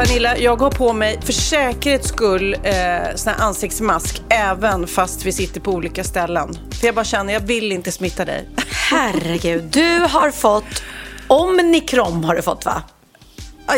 Pernilla, jag har på mig för säkerhets skull eh, sån här ansiktsmask även fast vi sitter på olika ställen. För jag bara känner, jag vill inte smitta dig. Herregud, du har fått Omnikrom har du fått va?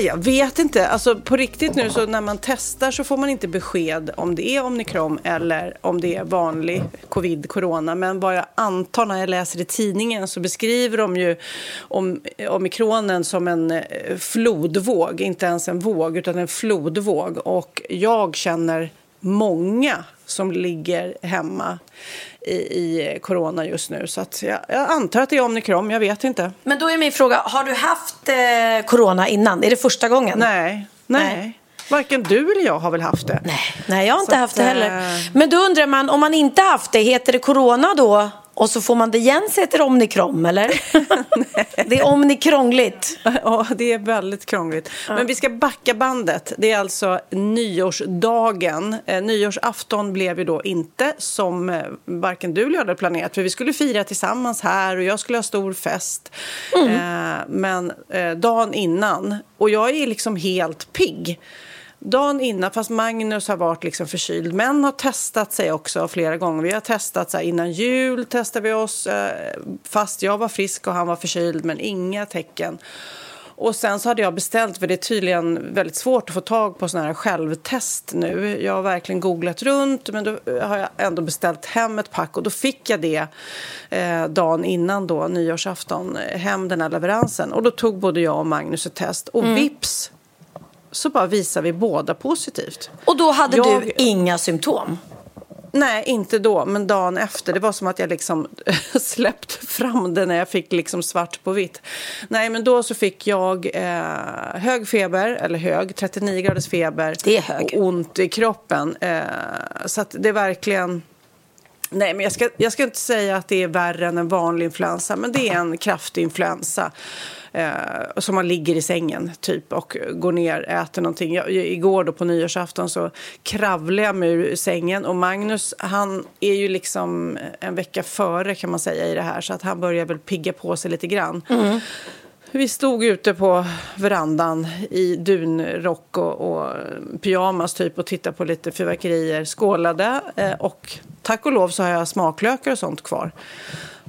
Jag vet inte. Alltså på riktigt nu så när man testar så får man inte besked om det är omikron eller om det är vanlig covid, corona. Men vad jag antar när jag läser i tidningen så beskriver de ju om, omikronen som en eh, flodvåg. Inte ens en våg utan en flodvåg. Och jag känner många som ligger hemma i, i corona just nu. Så att jag, jag antar att det är omikron, jag vet inte. Men då är min fråga, har du haft eh, corona innan? Är det första gången? Nej, nej. Nej. Varken du eller jag har väl haft det. Nej, nej jag har inte Så haft det heller. eh, Men då undrar man, om man inte haft det, heter det corona då? Och så får man det igen så heter det omnikrom, eller? det är omnikrongligt. Ja, det är väldigt krångligt. Men vi ska backa bandet. Det är alltså nyårsdagen. Eh, nyårsafton blev ju då inte som eh, varken du eller jag hade planerat. För vi skulle fira tillsammans här och jag skulle ha stor fest. Eh, men dagen innan, och jag är liksom helt pigg. Dagen innan, fast Magnus har varit liksom förkyld, men har testat sig också flera gånger. Vi har testat så här, innan jul, testade vi oss, eh, fast jag var frisk och han var förkyld, men inga tecken. Och sen så hade jag beställt, för det är tydligen väldigt svårt att få tag på sådana här självtest nu. Jag har verkligen googlat runt, men då har jag ändå beställt hem ett pack och då fick jag det eh, dagen innan då, nyårsafton, eh, hem den här leveransen. Och då tog både jag och Magnus ett test och vips så bara visar vi båda positivt. Och då hade Jag- du inga symptom? Nej, inte då, men dagen efter. Det var som att jag liksom släppt fram det när jag fick liksom svart på vitt. Nej, men då så fick jag eh, hög feber, eller hög, 39 graders feber. Det är hög. Och ont i kroppen. Eh, så att det är verkligen... Nej, men jag ska, jag ska inte säga att det är värre än en vanlig influensa, men det är en kraftig influensa. Eh, som man ligger i sängen typ och går ner, äter någonting. Jag, igår då på nyårsafton så kravlade jag mig ur sängen och Magnus han är ju liksom en vecka före kan man säga i det här så att han börjar väl pigga på sig lite grann. Vi stod ute på verandan i dunrock och, och pyjamas typ och tittade på lite fyrverkerier, skålade eh, och tack och lov så har jag smaklökar och sånt kvar.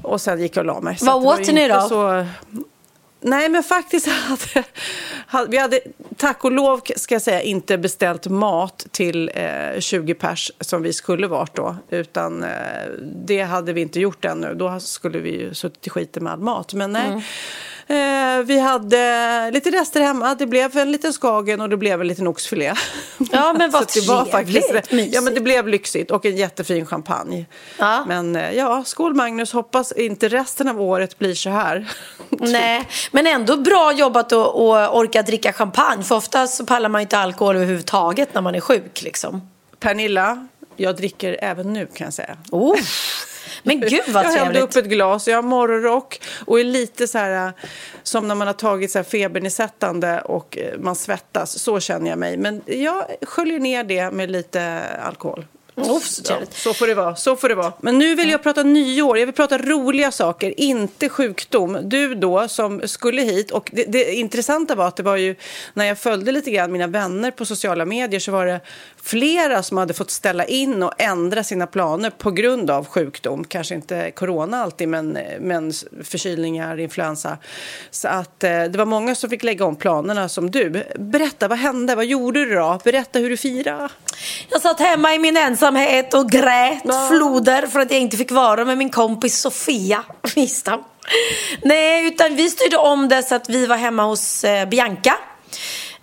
Och sen gick jag och la mig. Vad åt ni då? Så... Nej, men faktiskt hade, hade vi hade tack och lov ska jag säga inte beställt mat till eh, 20 pers som vi skulle varit då. Utan eh, det hade vi inte gjort ännu. Då skulle vi ju suttit i skiten med all mat. Men nej. Mm. Eh, vi hade lite rester hemma. Det blev en liten skagen och det blev en liten oxfilé. Ja, men vad det var faktiskt, trevligt, mysigt. Ja, men det blev lyxigt och en jättefin champagne. Ja. Men eh, ja, skål Magnus. Hoppas inte resten av året blir så här. Nej, men ändå bra jobbat att orka dricka champagne. För ofta så pallar man inte alkohol överhuvudtaget när man är sjuk. Liksom. Pernilla, jag dricker även nu kan jag säga. Oh. Men gud vad jag hällde trevligt. upp ett glas, jag har morgonrock och är lite så här äh, som när man har tagit så här febernedsättande och äh, man svettas. Så känner jag mig. Men jag sköljer ner det med lite alkohol. Oh, så trevligt. Så får det vara. Så får det vara. Men nu vill jag prata nyår. Jag vill prata roliga saker, inte sjukdom. Du då, som skulle hit. Och det, det intressanta var att det var ju, när jag följde lite grann mina vänner på sociala medier så var det flera som hade fått ställa in och ändra sina planer på grund av sjukdom. Kanske inte corona alltid, men, men förkylningar, influensa. Så att eh, det var många som fick lägga om planerna som du. Berätta, vad hände? Vad gjorde du då? Berätta hur du firade. Jag satt hemma i min ensamhet och grät floder för att jag inte fick vara med min kompis Sofia Wistam. Nej, utan vi styrde om det så att vi var hemma hos eh, Bianca.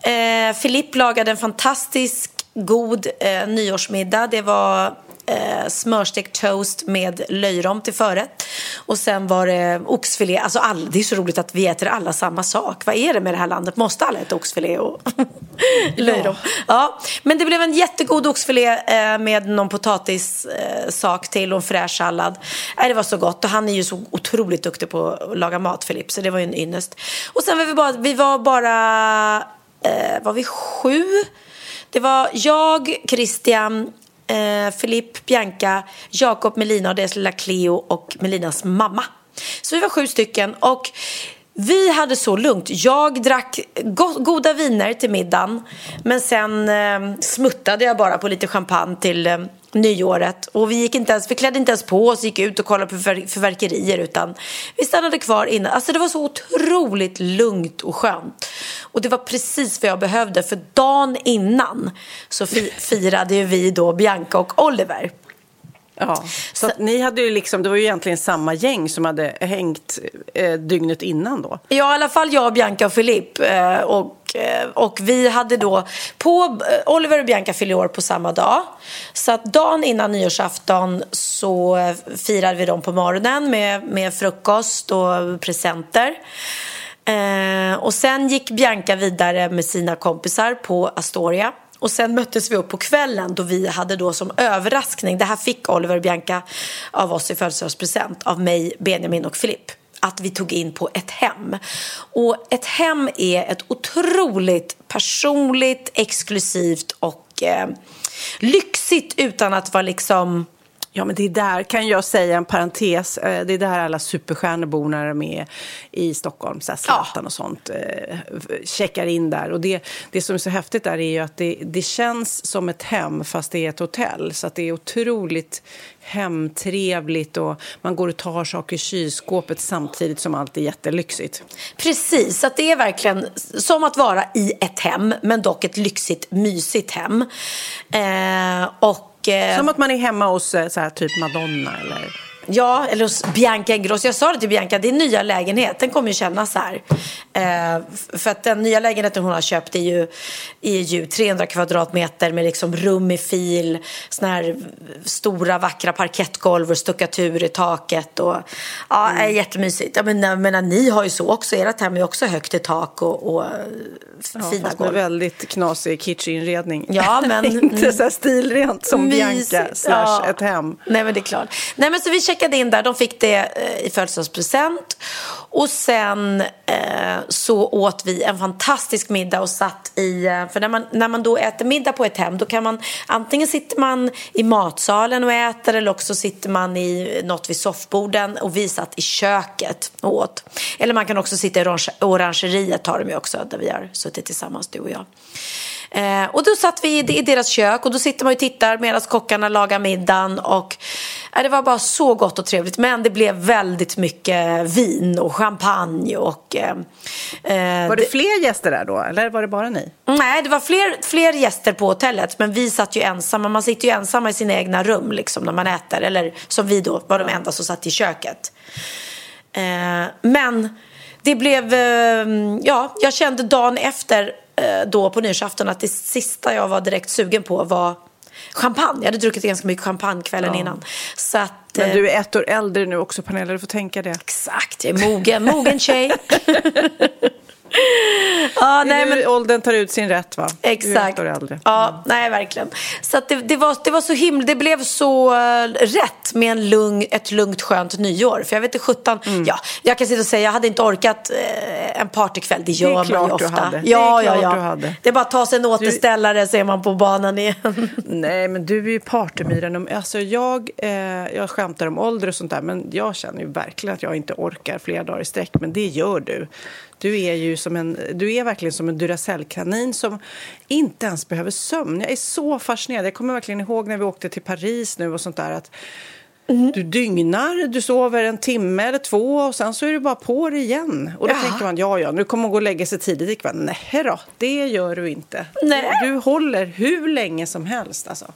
Eh, lagade en fantastisk god eh, nyårsmiddag. Det var eh, smörstekt toast med löjrom till förrätt. Och sen var det oxfilé. Alltså all, det är så roligt att vi äter alla samma sak. Vad är det med det här landet? Måste alla äta oxfilé och löjrom? Ja. ja. Men det blev en jättegod oxfilé eh, med någon potatissak eh, till och en fräsch sallad. Eh, det var så gott och han är ju så otroligt duktig på att laga mat, Filip. Så det var ju en ynnest. Och sen var vi bara, vi var bara, eh, var vi sju? Det var jag, Christian, eh, Filip, Bianca, Jakob, Melina och deras lilla Cleo och Melinas mamma. Så vi var sju stycken och vi hade så lugnt. Jag drack go goda viner till middagen men sen eh, smuttade jag bara på lite champagne till eh, nyåret. Och vi, gick inte ens, vi klädde inte ens på oss, gick ut och kollade på för, förverkerier utan vi stannade kvar inne. Alltså det var så otroligt lugnt och skönt. Och det var precis vad jag behövde för dagen innan så fi, firade vi då Bianca och Oliver. Ja, så, så ni hade ju liksom, det var ju egentligen samma gäng som hade hängt eh, dygnet innan då? Ja, i alla fall jag, Bianca och Filip. Eh, och, eh, och vi hade då, på, eh, Oliver och Bianca fyllde år på samma dag. Så att dagen innan nyårsafton så eh, firade vi dem på morgonen med, med frukost och presenter. Eh, och sen gick Bianca vidare med sina kompisar på Astoria. Och sen möttes vi upp på kvällen då vi hade då som överraskning, det här fick Oliver och Bianca av oss i födelsedagspresent, av mig, Benjamin och Filipp att vi tog in på ett hem. Och ett hem är ett otroligt personligt, exklusivt och eh, lyxigt utan att vara liksom Ja, men det är där, kan jag säga en parentes, eh, det är där alla superstjärnor bor när de är i Stockholm, så Zlatan ja. och sånt, eh, checkar in där. Och det, det som är så häftigt där är ju att det, det känns som ett hem fast det är ett hotell. Så att det är otroligt hemtrevligt och man går och tar saker i kylskåpet samtidigt som allt är jättelyxigt. Precis, att det är verkligen som att vara i ett hem, men dock ett lyxigt, mysigt hem. Eh, och Eh, Som att man är hemma hos eh, så här, typ Madonna eller? Ja, eller hos Bianca Ingrosso. Jag sa det till Bianca, din nya lägenhet, den kommer ju kännas här. Eh, för att den nya lägenheten hon har köpt är ju, är ju 300 kvadratmeter med liksom rum i fil, såna här stora vackra parkettgolv och stuckatur i taket. Och, ja, mm. jättemysigt. Jag menar, menar, ni har ju så också, ert hem är också högt i tak och, och ja, fina golv. med väldigt knasig kitschinredning. Ja, men... Inte så stilrent som mysigt, Bianca slash ja. ett hem. Nej, men det är klart. Nej, men så vi checkade in där. De fick det eh, i födelsedagspresent. Och sen eh, så åt vi en fantastisk middag och satt i... Eh, för när man, när man då äter middag på ett hem då kan man antingen sitter man i matsalen och äter eller också sitter man i något vid soffborden och vi satt i köket och åt. Eller man kan också sitta i orange, orangeriet har de ju också där vi har suttit tillsammans du och jag. Eh, och då satt vi i, i deras kök och då sitter man och tittar medan kockarna lagar middagen och eh, det var bara så gott och trevligt men det blev väldigt mycket vin och champagne och eh, eh Var det fler gäster där då eller var det bara ni? Nej det var fler, fler gäster på hotellet men vi satt ju ensamma, man sitter ju ensamma i sina egna rum liksom när man äter eller som vi då var de enda som satt i köket. Eh, men det blev, eh, ja, jag kände dagen efter då på nyårsafton att det sista jag var direkt sugen på var champagne. Jag hade druckit ganska mycket champagne kvällen ja. innan. Så att, Men du är ett år äldre nu också, Pernilla. Du får tänka det. Exakt, jag är mogen, mogen tjej. Ja, Nej, men... Åldern tar ut sin rätt va? Du är Exakt. Ja, nej verkligen. Så det, det, var, det var så himla, det blev så eh, rätt med en lugn, ett lugnt skönt nyår. För jag vet inte sjutton, Mm. ja, jag kan sitta och säga jag hade inte orkat eh, en partykväll, det gör man ju klart du ofta. hade. Det Ja, är ja, klart ja. du hade. Det är bara att ta sig en återställare så är man på banan igen. Nej, men du är ju partymyran. Alltså, jag, eh, jag skämtar om ålder och sånt där, men jag känner ju verkligen att jag inte orkar flera dagar i sträck. Men det gör du. Du är ju som en, du är verkligen som en Duracell-kanin som inte ens behöver sömn. Jag är så fascinerad. Jag kommer verkligen ihåg när vi åkte till Paris nu och sånt där. att du dygnar, du sover en timme eller två och sen så är du bara på det igen. Och då Ja. tänker man, ja, ja, nu kommer man gå och lägga sig tidigt ikväll. Nej då, det gör du inte. Nej. Du, håller hur länge som helst alltså.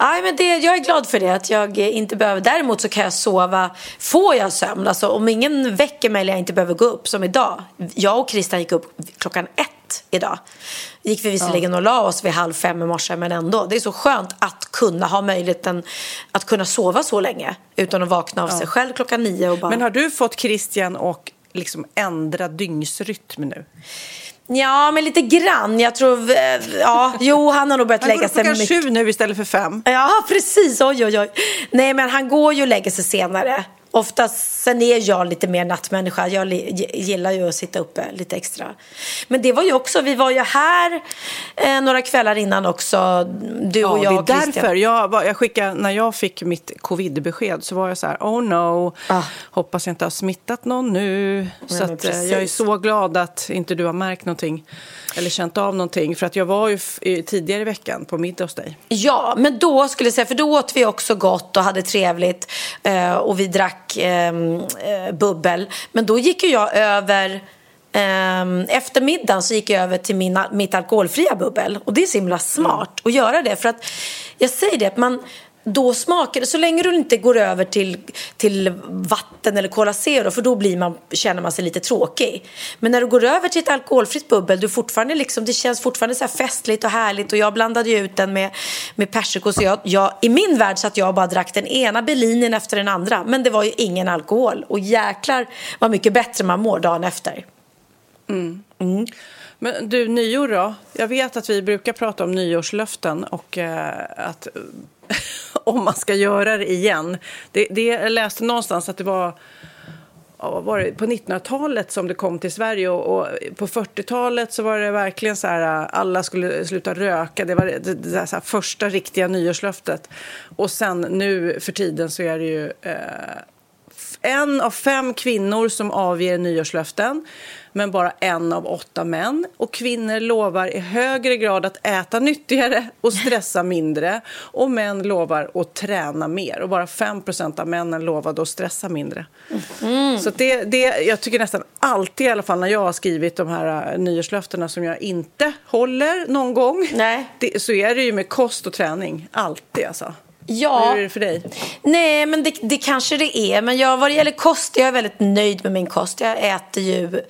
Nej, men det, jag är glad för det, att jag inte behöver. Däremot så kan jag sova, får jag sömn, alltså om ingen väcker mig eller jag inte behöver gå upp, som idag. Jag och Christian gick upp klockan ett idag. Gick vi visserligen och la oss vid halv fem i morse, men ändå. Det är så skönt att kunna ha möjligheten att kunna sova så länge utan att vakna av sig själv klockan nio och bara... Men har du fått Christian och liksom ändra dygnsrytm nu? Ja, men lite grann. Jag tror... eh, Ja, jo, han har nog börjat Han går lägga upp sig klockan mycket... sju nu istället för fem. Ja, precis. Oj, oj, oj. Nej, men han går ju och lägger sig senare. Oftast, sen är jag lite mer nattmänniska. Jag gillar ju att sitta uppe lite extra. Men det var ju också, vi var ju här eh, några kvällar innan också. Du och jag och det är Christian. därför. Jag, var- jag skickade, när jag fick mitt covid-besked så var jag så här, oh no, Ah. hoppas jag inte har smittat någon nu. så men att, eh, jag är så glad att inte du har märkt någonting eller känt av någonting. För att jag var ju tidigare i veckan på middag hos dig. Ja, men då skulle jag säga, för då åt vi också gott och hade trevligt eh, och vi drack ehm, eh, bubbel. Men då gick ju jag över ehm, efter middagen så gick jag över till mina, mitt alkoholfria bubbel. Och det är så himla smart att göra det. För att jag säger det, att man då smakar det, så länge du inte går över till, till vatten eller Cola Zero för då blir man, känner man sig lite tråkig. Men när du går över till ett alkoholfritt bubbel, du fortfarande liksom, det känns fortfarande så festligt och härligt och jag blandade ju ut den med, med persiko så jag, jag, i min värld så att jag bara drack den ena Berlinen efter den andra. Men det var ju ingen alkohol och jäklar vad mycket bättre man mår dagen efter. Men du, nyår då? Jag vet att vi brukar prata om nyårslöften och eh, att om man ska göra det igen. Det, det, jag läste någonstans att det var, var det på 1900-talet som det kom till Sverige och, och på 40-talet så var det verkligen så här alla skulle sluta röka. Det var det, det, det så här första riktiga nyårslöftet. Och sen nu för tiden så är det ju eh, en av fem kvinnor som avger nyårslöften men bara en av åtta män. Och kvinnor lovar i högre grad att äta nyttigare och stressa mindre. Och män lovar att träna mer. Och bara 5% av männen lovade att stressa mindre. Så att det, det, jag tycker nästan alltid, i alla fall när jag har skrivit de här äh, nyårslöftena som jag inte håller någon gång, Nej. det, så är det ju med kost och träning. Alltid alltså. Ja. Hur är det för dig? Nej, men det, det kanske det är. Men jag, vad det gäller kost, jag är väldigt nöjd med min kost. Jag äter ju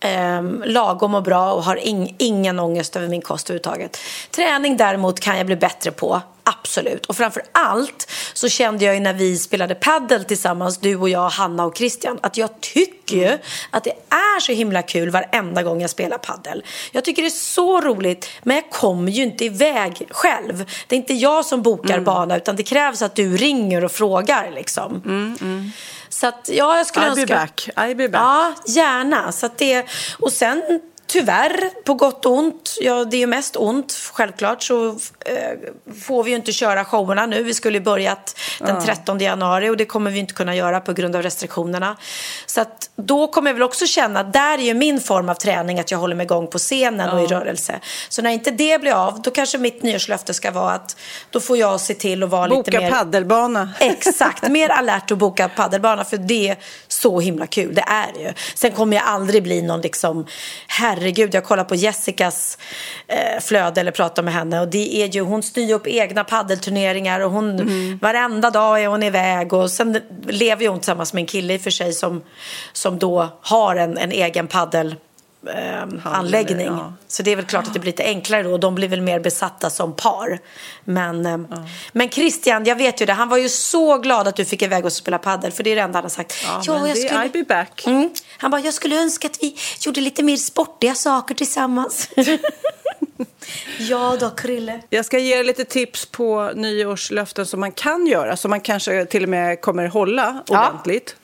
ehm, lagom och bra och har ing, ingen ångest över min kost överhuvudtaget. Träning däremot kan jag bli bättre på. Absolut. Och framför allt så kände jag ju när vi spelade paddel tillsammans, du och jag, Hanna och Christian, att jag tycker ju att det är så himla kul varenda gång jag spelar paddel. Jag tycker det är så roligt, men jag kommer ju inte iväg själv. Det är inte jag som bokar bana, utan det krävs att du ringer och frågar liksom. Så att, ja, jag skulle I'll be önska... back. I'll be back. Ja, gärna. Så att det, och sen tyvärr, på gott och ont, ja det är ju mest ont självklart, så eh, får vi ju inte köra showerna nu. Vi skulle ju börjat den 13 januari och det kommer vi inte kunna göra på grund av restriktionerna. Så att då kommer jag väl också känna, där är ju min form av träning att jag håller mig igång på scenen och i rörelse. Så när inte det blir av, då kanske mitt nyårslöfte ska vara att då får jag se till att vara lite Boka mer... paddelbana. Exakt, mer alert att boka paddelbana för det så himla kul, det är det ju. Sen kommer jag aldrig bli någon liksom, herregud, jag kollar på Jessicas eh, flöde eller pratar med henne och det är ju, hon styr upp egna paddelturneringar och hon, Mm. varenda dag är hon iväg och sen lever ju hon tillsammans med en kille i och för sig som, som då har en, en egen paddel eh, anläggning. ja. Så det är väl klart att det blir lite enklare då. Och de blir väl mer besatta som par. Men, eh, men Christian, jag vet ju det. Han var ju så glad att du fick iväg och spela paddel. För det är det enda han har sagt. Ja, men det, I'll be back. Mm. Han bara, jag skulle önska att vi gjorde lite mer sportiga saker tillsammans. ja då, Krille. Jag ska ge er lite tips på nyårslöften som man kan göra, som man kanske till och med kommer hålla Ja. ordentligt.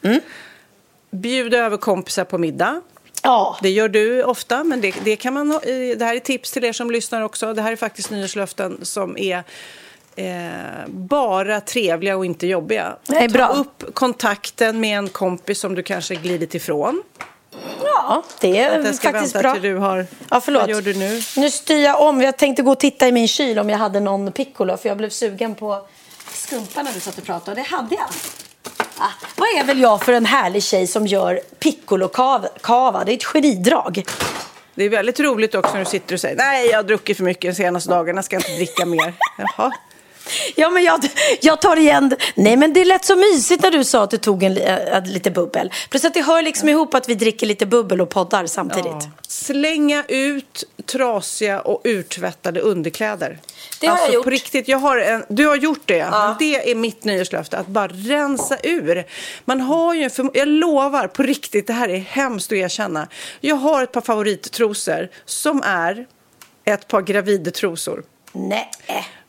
Bjuda över kompisar på middag. Ja. Det gör du ofta, men det, det kan man... Det här är tips till er som lyssnar också. Det här är faktiskt nyårslöften som är eh, bara trevliga och inte jobbiga. Nej, bra. Ta upp kontakten med en kompis som du kanske glidit ifrån. Ja, det är Att jag ska faktiskt vänta bra. till du har... Ja, förlåt. Vad gör du nu? Nu styr jag om. Jag tänkte gå och titta i min kyl om jag hade någon piccolo. För jag blev sugen på skumpa när du satt och pratade. Och det hade jag. Ah, vad är väl jag för en härlig tjej som gör piccolo-kava? Det är ett genidrag. Det är väldigt roligt också när du sitter och säger nej, jag har druckit för mycket de senaste dagarna, ska inte dricka mer. Jaha. Ja, men jag, jag tar igen. Nej, men det lät så mysigt när du sa att du tog en, äh, lite bubbel. Plus att det hör liksom ihop att vi dricker lite bubbel och poddar samtidigt. Slänga ut trasiga och urtvättade underkläder. Det har jag alltså, gjort. På riktigt, jag har en, du har gjort det. Men det är mitt nyårslöfte, att bara rensa ur. Man har ju en förm- jag lovar, på riktigt, det här är hemskt att erkänna. Jag har ett par favorittrosor som är ett par gravidetrosor. Nej.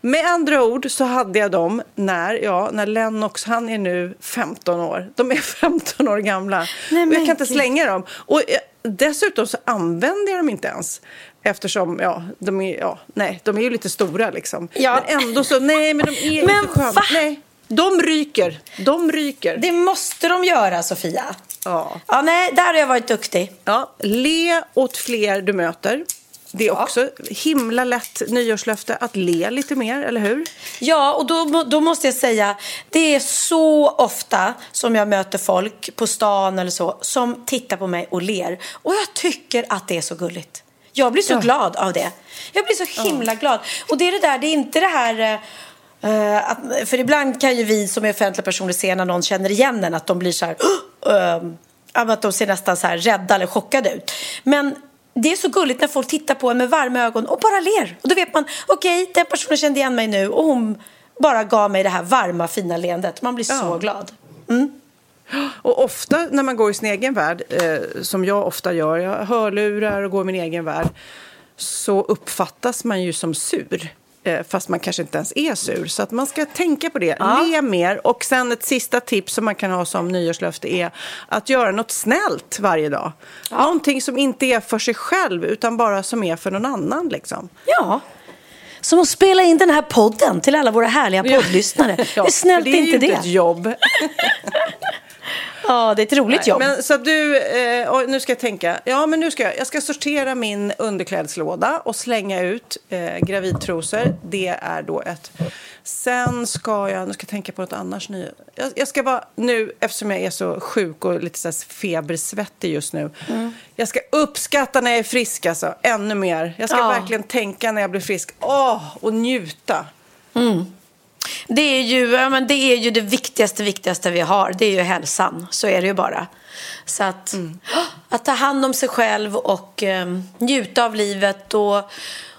Med andra ord så hade jag dem när, ja, när Lennox, han är nu 15 år. De är 15 år gamla. Nej, och jag kan inte slänga dem. Och eh, dessutom så använder jag dem inte ens. Eftersom, ja, de är, ja, nej, de är ju lite stora liksom. Ja. Men ändå så, nej, men de är Men inte sköna. va? Nej, de ryker. De ryker. Det måste de göra, Sofia. Ja. Ja, nej, där har jag varit duktig. Ja, le åt fler du möter. Det är Ja. också himla lätt nyårslöfte att le lite mer, eller hur? Ja, och då, då måste jag säga, det är så ofta som jag möter folk på stan eller så som tittar på mig och ler. Och jag tycker att det är så gulligt. Jag blir så Ja. glad av det. Jag blir så himla glad. Och det är det där, det är inte det här... eh, att, för ibland kan ju vi som är offentliga personer se när någon känner igen en att de blir så här... ehm, att de ser nästan så här rädda eller chockade ut. Men det är så gulligt när folk tittar på en med varma ögon och bara ler. Och då vet man, okej, den personen kände igen mig nu och hon bara gav mig det här varma, fina leendet. Man blir så Ja. glad. Och ofta när man går i sin egen värld, eh, som jag ofta gör, jag hörlurar och går i min egen värld, så uppfattas man ju som sur. Eh, fast man kanske inte ens är sur. Så att man ska tänka på det. Ja. Le mer. Och sen ett sista tips som man kan ha som nyårslöfte är att göra något snällt varje dag. Någonting som inte är för sig själv utan bara som är för någon annan. Liksom. Ja. Som att spela in den här podden till alla våra härliga poddlyssnare. det är snällt det är inte ju det. ett jobb. Ja, det är ett roligt jobb. Men så du, eh, nu ska jag tänka. Ja, men nu ska jag, jag ska sortera min underklädslåda och slänga ut eh, gravidtrosor. Det är då ett. Sen ska jag, nu ska jag tänka på något annars ny. Jag, jag ska vara nu, eftersom jag är så sjuk och lite så febersvettig just nu. Mm. Jag ska uppskatta när jag är frisk alltså, ännu mer. Jag ska Ja. verkligen tänka när jag blir frisk. Åh, och njuta. Det är, ju, men det är ju det viktigaste, viktigaste vi har. Det är ju hälsan. Så är det ju bara. Så att, att ta hand om sig själv och eh, njuta av livet och,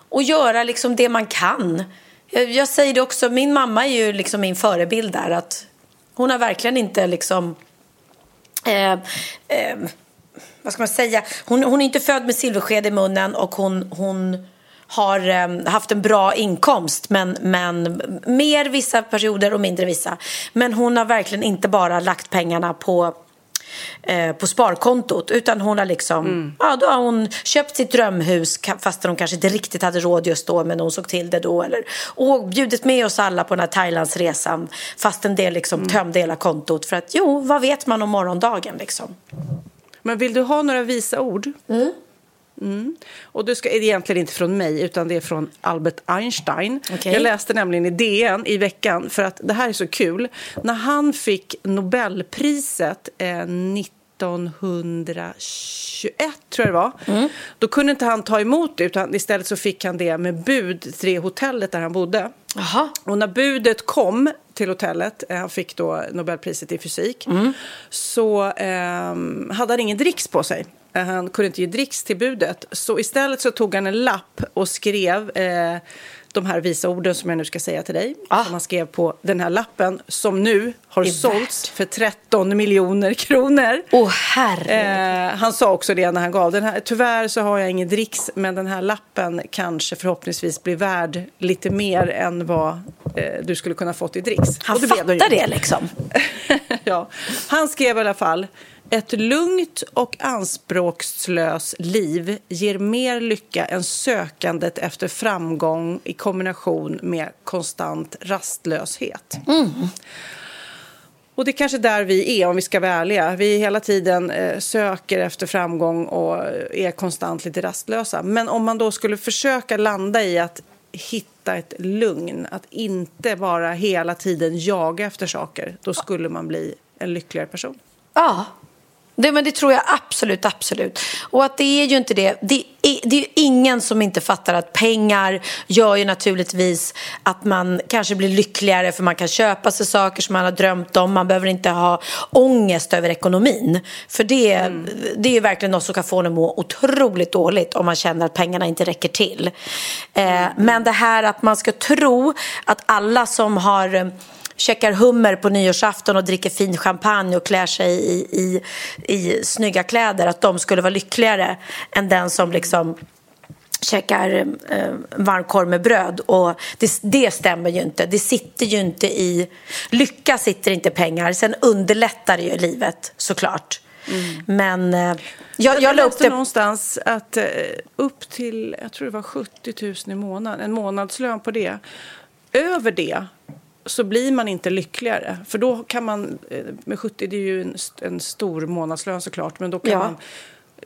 och göra liksom det man kan. Jag, jag säger det också, min mamma är ju liksom min förebild där. Att hon har verkligen inte liksom... Eh, eh, vad ska man säga? Hon, hon är inte född med silversked i munnen och hon, hon har eh, haft en bra inkomst, men, men mer vissa perioder och mindre vissa. Men hon har verkligen inte bara lagt pengarna på eh, på sparkontot utan hon har liksom ja, då har hon köpt sitt drömhus fast hon kanske inte riktigt hade råd just då men hon såg till det då eller och bjudit med oss alla på den här Thailandsresan fast en del liksom tömde hela kontot för att jo, vad vet man om morgondagen liksom. Men vill du ha några visa ord? Mm. Och det ska, egentligen inte från mig, utan det är från Albert Einstein. Okej. Jag läste nämligen i DN i veckan, för att det här är så kul. När han fick Nobelpriset eh, 1921, tror jag det var, då kunde inte han ta emot det, utan istället så fick han det med bud till det hotellet där han bodde. Jaha. Och när budet kom till hotellet, eh, han fick då Nobelpriset i fysik, så ehm, hade han ingen dricks på sig. Eh, Han kunde inte ge dricks till budet. Så istället så tog han en lapp och skrev eh, de här visa orden som jag nu ska säga till dig. Ah. Som han skrev på den här lappen som nu har sålts för 13 miljoner kronor. Åh herre. Eh, han sa också det när han gav den här. Tyvärr så har jag ingen dricks, men den här lappen kanske förhoppningsvis blir värd lite mer än vad eh, du skulle kunna fått i dricks. Han fattar det liksom. ja. Han skrev i alla fall ett lugnt och anspråkslöst liv ger mer lycka än sökandet efter framgång i kombination med konstant rastlöshet. Och det är kanske där vi är, om vi ska vara ärliga. Vi hela tiden eh, söker efter framgång och eh, är konstant lite rastlösa. Men om man då skulle försöka landa i att hitta ett lugn, att inte bara hela tiden jaga efter saker, då skulle man bli en lyckligare person. Ja, det, men det tror jag absolut, absolut. Och att det är ju inte det. Det är, det är ingen som inte fattar att pengar gör ju naturligtvis att man kanske blir lyckligare för man kan köpa sig saker som man har drömt om. Man behöver inte ha ångest över ekonomin. För det, det är ju verkligen något som kan få en att må otroligt dåligt om man känner att pengarna inte räcker till. Eh, men det här att man ska tro att alla som har käkar hummer på nyårsafton och dricker fin champagne och klär sig i, i, i snygga kläder, att de skulle vara lyckligare än den som liksom käkar eh, varmkorv med bröd. Och det, det stämmer ju inte. Det sitter ju inte i... Lycka sitter inte i pengar. Sen underlättar det ju livet, såklart. Men eh, jag, jag, Jag läste det... någonstans att eh, upp till, jag tror det var 70 000 i månaden, en månadslön på det. Över det så blir man inte lyckligare. För då kan man, eh, med 70, det är ju en, en stor månadslön såklart, men då kan Ja. man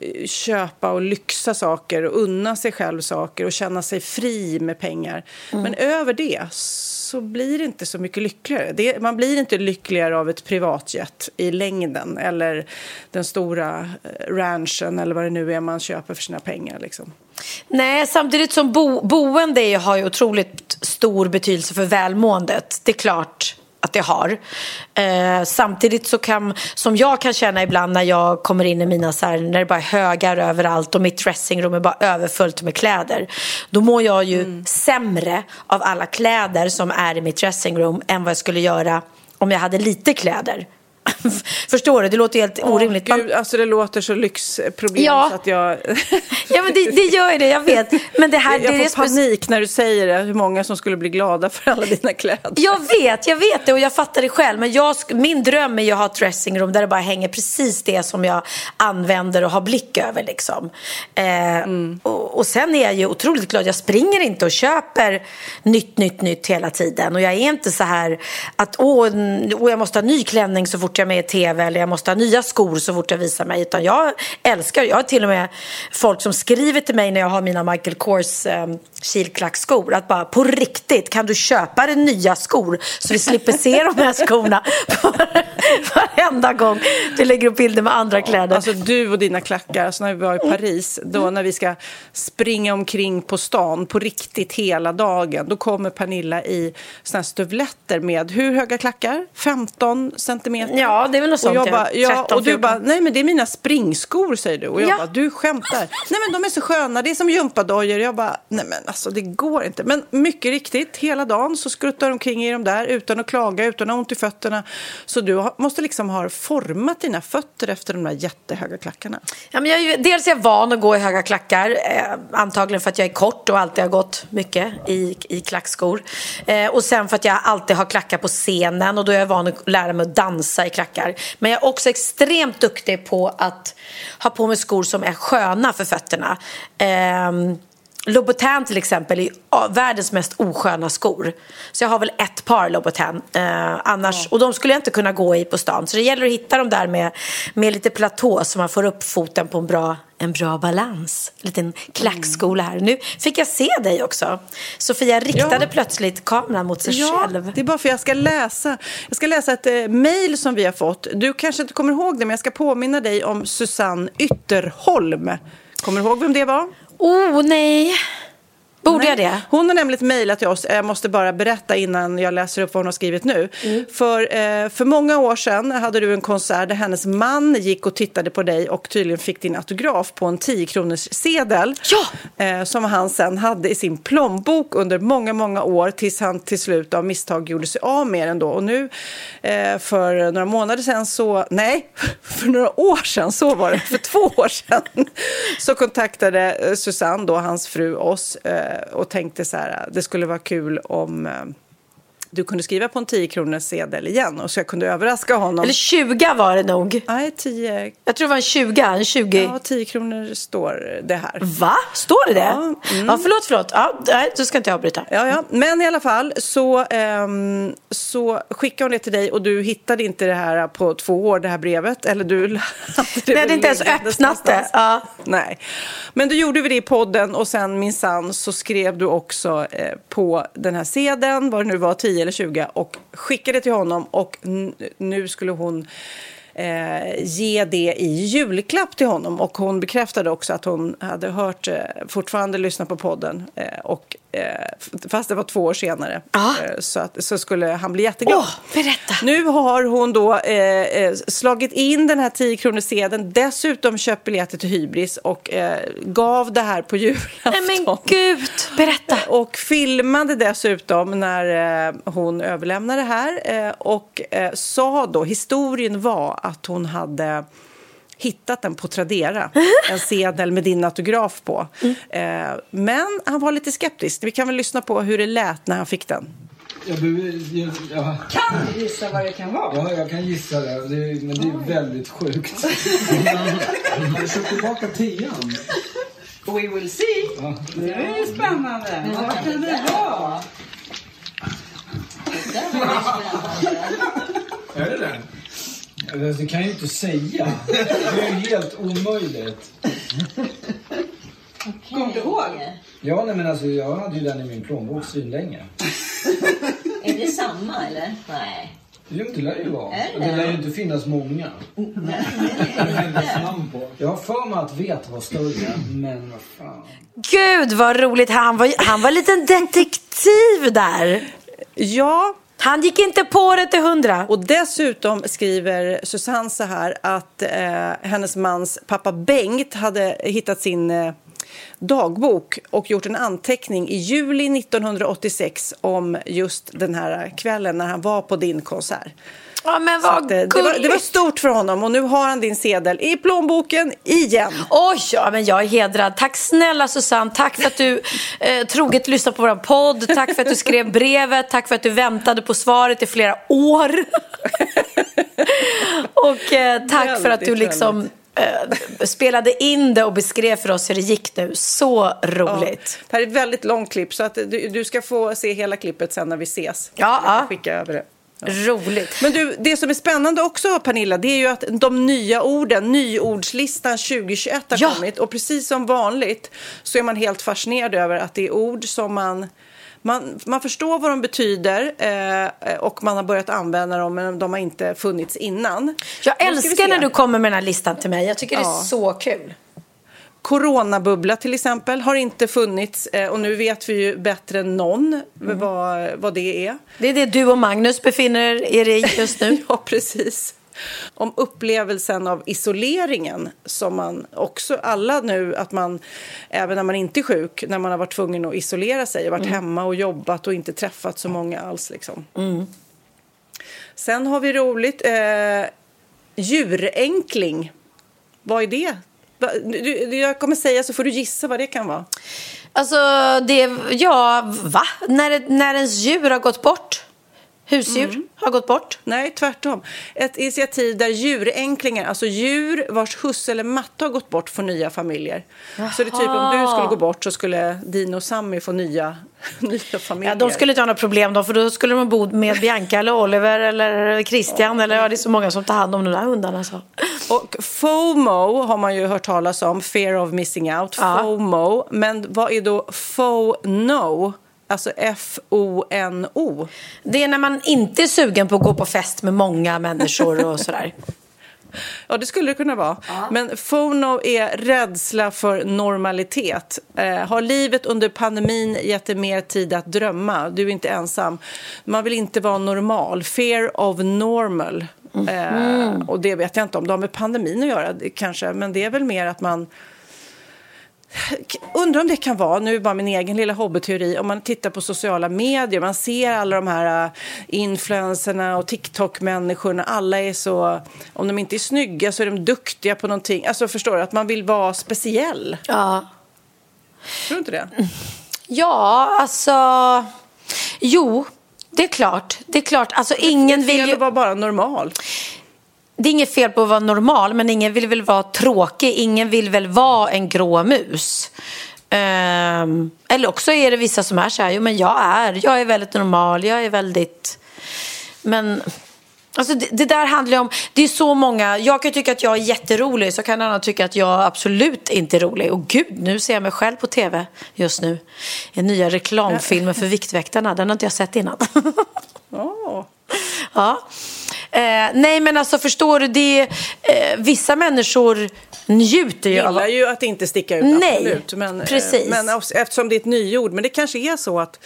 eh, köpa och lyxa saker och unna sig själv saker och känna sig fri med pengar. Mm. Men över det så blir det inte så mycket lyckligare. Det, man blir inte lyckligare av ett privatjet i längden eller den stora eh, ranchen eller vad det nu är man köper för sina pengar. Liksom. Nej, samtidigt som bo, boende har ju otroligt stor betydelse för välmåendet. Det är klart att det har. Eh, samtidigt så kan, som jag kan känna ibland när jag kommer in i mina så här, när det bara är högar överallt och mitt dressingrum är bara överfullt med kläder. Då mår jag ju sämre av alla kläder som är i mitt dressingrum än vad jag skulle göra om jag hade lite kläder. Förstår du? Det låter helt orimligt. Man- Gud, alltså det låter så lyxproblem Ja. så att jag, Ja, men det, det gör ju det, jag vet. Men det här, jag det får panik när du säger det. Hur många som skulle bli glada för alla dina kläder. Jag vet, jag vet det och jag fattar det själv. Men jag, min dröm är ju att ha ett dressingrum där det bara hänger precis det som jag använder och har blick över. Liksom. Eh, och, och sen är jag ju otroligt glad. Jag springer inte och köper nytt, nytt, nytt hela tiden. Och jag är inte så här att åh, åh, jag måste ha ny klänning så fort jag med i tv eller jag måste ha nya skor så fort jag visar mig. Utan jag älskar, jag har till och med folk som skriver till mig när jag har mina Michael Kors eh, kilklackskor att bara på riktigt kan du köpa dig nya skor så vi slipper se de här skorna varenda gång du lägger upp bilder med andra kläder. Alltså du och dina klackar, alltså när vi var i Paris, då när vi ska springa omkring på stan på riktigt hela dagen, då kommer Pernilla i såna här stövletter med hur höga klackar? 15 centimeter? Ja, det är väl något och jag bara, ja. ja, 13, och du 14. bara, nej men det är mina springskor säger du. Och jag Ja. bara, du skämtar. Nej men de är så sköna, det är som gympadojor. Jag bara, nej men alltså det går inte. Men mycket riktigt, hela dagen så skruttar de omkring i de där utan att klaga, utan att ha ont i fötterna. Så du måste liksom ha format dina fötter efter de där jättehöga klackarna. Ja, men jag är ju, dels är jag van att gå i höga klackar. Eh, antagligen för att jag är kort och alltid har gått mycket i, i klackskor. Eh, och sen för att jag alltid har klackar på scenen och då är jag van att lära mig att dansa i klackar. Men jag är också extremt duktig på att ha på mig skor som är sköna för fötterna. Eh, Louboutin till exempel är ja, världens mest osköna skor. Så jag har väl ett par Louboutin. Eh, annars, Och de skulle jag inte kunna gå i på stan. Så det gäller att hitta dem där med, med lite platå så man får upp foten på en bra, en bra balans. En liten klackskola här. Nu fick jag se dig också. Sofia riktade Ja. plötsligt kameran mot sig själv. det är bara för jag ska läsa. Jag ska läsa ett eh, mejl som vi har fått. Du kanske inte kommer ihåg det, men jag ska påminna dig om Susanne Ytterholm. Kommer du ihåg vem det var? Oh, nej. Borde jag det? Hon har nämligen mejlat till oss. Jag måste bara berätta innan jag läser upp vad hon har skrivit nu. Mm. För, eh, för många år sedan hade du en konsert där hennes man gick och tittade på dig och tydligen fick din autograf på en 10 kronors sedel Ja! eh, som han sen hade i sin plånbok under många, många år tills han till slut av misstag gjorde sig av med den då. Och nu eh, för några månader sedan så, nej, för några år sedan, så var det, för två år sedan, så kontaktade eh, Susanne, då, hans fru, oss eh, och tänkte så här, det skulle vara kul om eh, du kunde skriva på en 10 kronors sedel igen och så jag kunde överraska honom. Eller 20 var det nog. Nej, 10, Jag tror det var en 20. En 20. ja, 10 kronor står det här. Va? Står det det? Ja, Ja, mm. förlåt, förlåt. Ja, nej, då ska inte jag avbryta. Ja, ja. Men i alla fall så, ehm, så skickade hon det till dig och du hittade inte det här på två år, det här brevet. Eller du det Nej, det är inte ens öppnat det. Ja. Nej. Men du gjorde vi det i podden och sen minsann så skrev du också eh, på den här sedeln, vad det nu var, 10 eller 20, och skickade till honom och nu skulle hon eh, ge det i julklapp till honom. Och hon bekräftade också att hon hade hört, eh, fortfarande lyssnat på podden. Eh, och, fast det var två år senare. Ja. Eh, så, att, så skulle han bli jätteglad. Åh, berätta. Nu har hon då eh, eh, slagit in den här 10 kronor sedeln dessutom köpt biljetter till Hybris och eh, gav det här på julafton. Nej men gud, berätta. Och filmade dessutom när eh, hon överlämnade det här eh, och eh, sa då, historien var att hon hade hittat den på Tradera, en sedel med din autograf på. Eh, men han var lite skeptisk. Vi kan väl lyssna på hur det lät när han fick den. Jag jag, jag, Kan du gissa vad det kan vara? ja, jag kan gissa det, det är- men det är väldigt sjukt. Har du köpt tillbaka tian? We will see. Ja, Det är spännande. Vad kan det vara? är det den? Alltså, Det kan jag ju inte säga. Det är ju helt omöjligt. Kommer du ihåg? Ja, nej, men alltså, jag hade ju den i min plånbok svinlänge. Är det samma eller? Nej. Jo, det lär ju vara. Är det? Det lär ju inte finnas många. Jag har för mig att vet var större, men vad fan. Gud vad roligt. Han var, han var en liten detektiv där. Ja, han gick inte på det till hundra. Och dessutom skriver Susanne så här att eh, hennes mans pappa Bengt hade hittat sin eh, dagbok och gjort en anteckning i juli 1986 om just den här kvällen när han var på din konsert. Ja men vad att, eh, det, var, det var stort för honom och nu har han din sedel i plånboken igen. Oj, ja, men jag är hedrad. Tack snälla Susanne. Tack för att du eh, troget lyssnade på vår podd. Tack för att du skrev brevet. Tack för att du väntade på svaret i flera år. Och eh, tack för att du Väldigt, liksom eh, spelade in det och beskrev för oss hur det gick nu. Så roligt. Det här är ett väldigt långt klipp så att du, du ska få se hela klippet sen när vi ses. Ja, ja. skicka över det. Roligt. Men du, det som är spännande också Pernilla, det är ju att de nya orden, nyordslistan 2021 har Ja. kommit. Och precis som vanligt så är man helt fascinerad över att det är ord som man man, man förstår vad de betyder eh, och man har börjat använda dem men de har inte funnits innan. Jag älskar när du kommer med den här listan till mig. Jag tycker det är Ja. så kul. Coronabubbla till exempel har inte funnits eh, och nu vet vi ju bättre än någon Mm. vad, vad det är. Det är det du och Magnus befinner er i just nu. Ja, precis. Om upplevelsen av isoleringen som man också, alla nu, att man även när man inte är sjuk, när man har varit tvungen att isolera sig, varit hemma och jobbat och inte träffat så många alls liksom. Sen har vi roligt, eh, djurenkling. Vad är det? Jag kommer säga så får du gissa vad det kan vara. Alltså, det... Ja, va? När, när ens djur har gått bort? Husdjur Mm. har gått bort? Nej, tvärtom. Ett initiativ där djurenklingar, alltså djur vars husse eller matte har gått bort, får nya familjer. Så det är typ om du skulle gå bort så skulle Dino och Sammy få nya, nya familjer. Ja, de skulle inte ha några problem då, för då skulle de bo med Bianca eller Oliver eller Christian. Eller ja, det är så många som tar hand om de där hundarna. Så. Och FOMO har man ju hört talas om, fear of missing out, Ja. FOMO. Men vad är då FONO? Alltså F-O-N-O. Det är när man inte är sugen på att gå på fest med många människor och sådär. Ja, det skulle det kunna vara. Men FONO är rädsla för normalitet. Eh, har livet under pandemin gett dig mer tid att drömma? Du är inte ensam. Man vill inte vara normal. Fear of normal. Eh, och det vet jag inte om det har med pandemin att göra, kanske. Men det är väl mer att man Undrar om det kan vara, nu är det bara min egen lilla hobbyteori, om man tittar på sociala medier, man ser alla de här äh, influencerna och TikTok-människorna, alla är så, om de inte är snygga så är de duktiga på någonting. Alltså förstår du, att man vill vara speciell. Ja. Tror du inte det? Ja, alltså... Jo, det är klart. Det är klart. Alltså, ingen det vill ju... att vara bara normal. Det är inget fel på att vara normal, men ingen vill väl vara tråkig. Ingen vill väl vara en grå mus. Ehm, eller också är det vissa som är så här, jo men jag är, jag är väldigt normal, jag är väldigt... Men alltså det, det där handlar ju om, det är så många, jag kan tycka att jag är jätterolig, så kan annan tycka att jag absolut inte är rolig. Och gud, nu ser jag mig själv på tv just nu. Den nya reklamfilmen för Viktväktarna, den har inte jag sett innan. Åh. Ja. Eh, nej men alltså förstår du, det, eh, vissa människor njuter ju Jag av... gillar ju att inte sticka ut, Nej, absolut. Men, eh, precis. men eftersom det är ett nyord, men det kanske är så att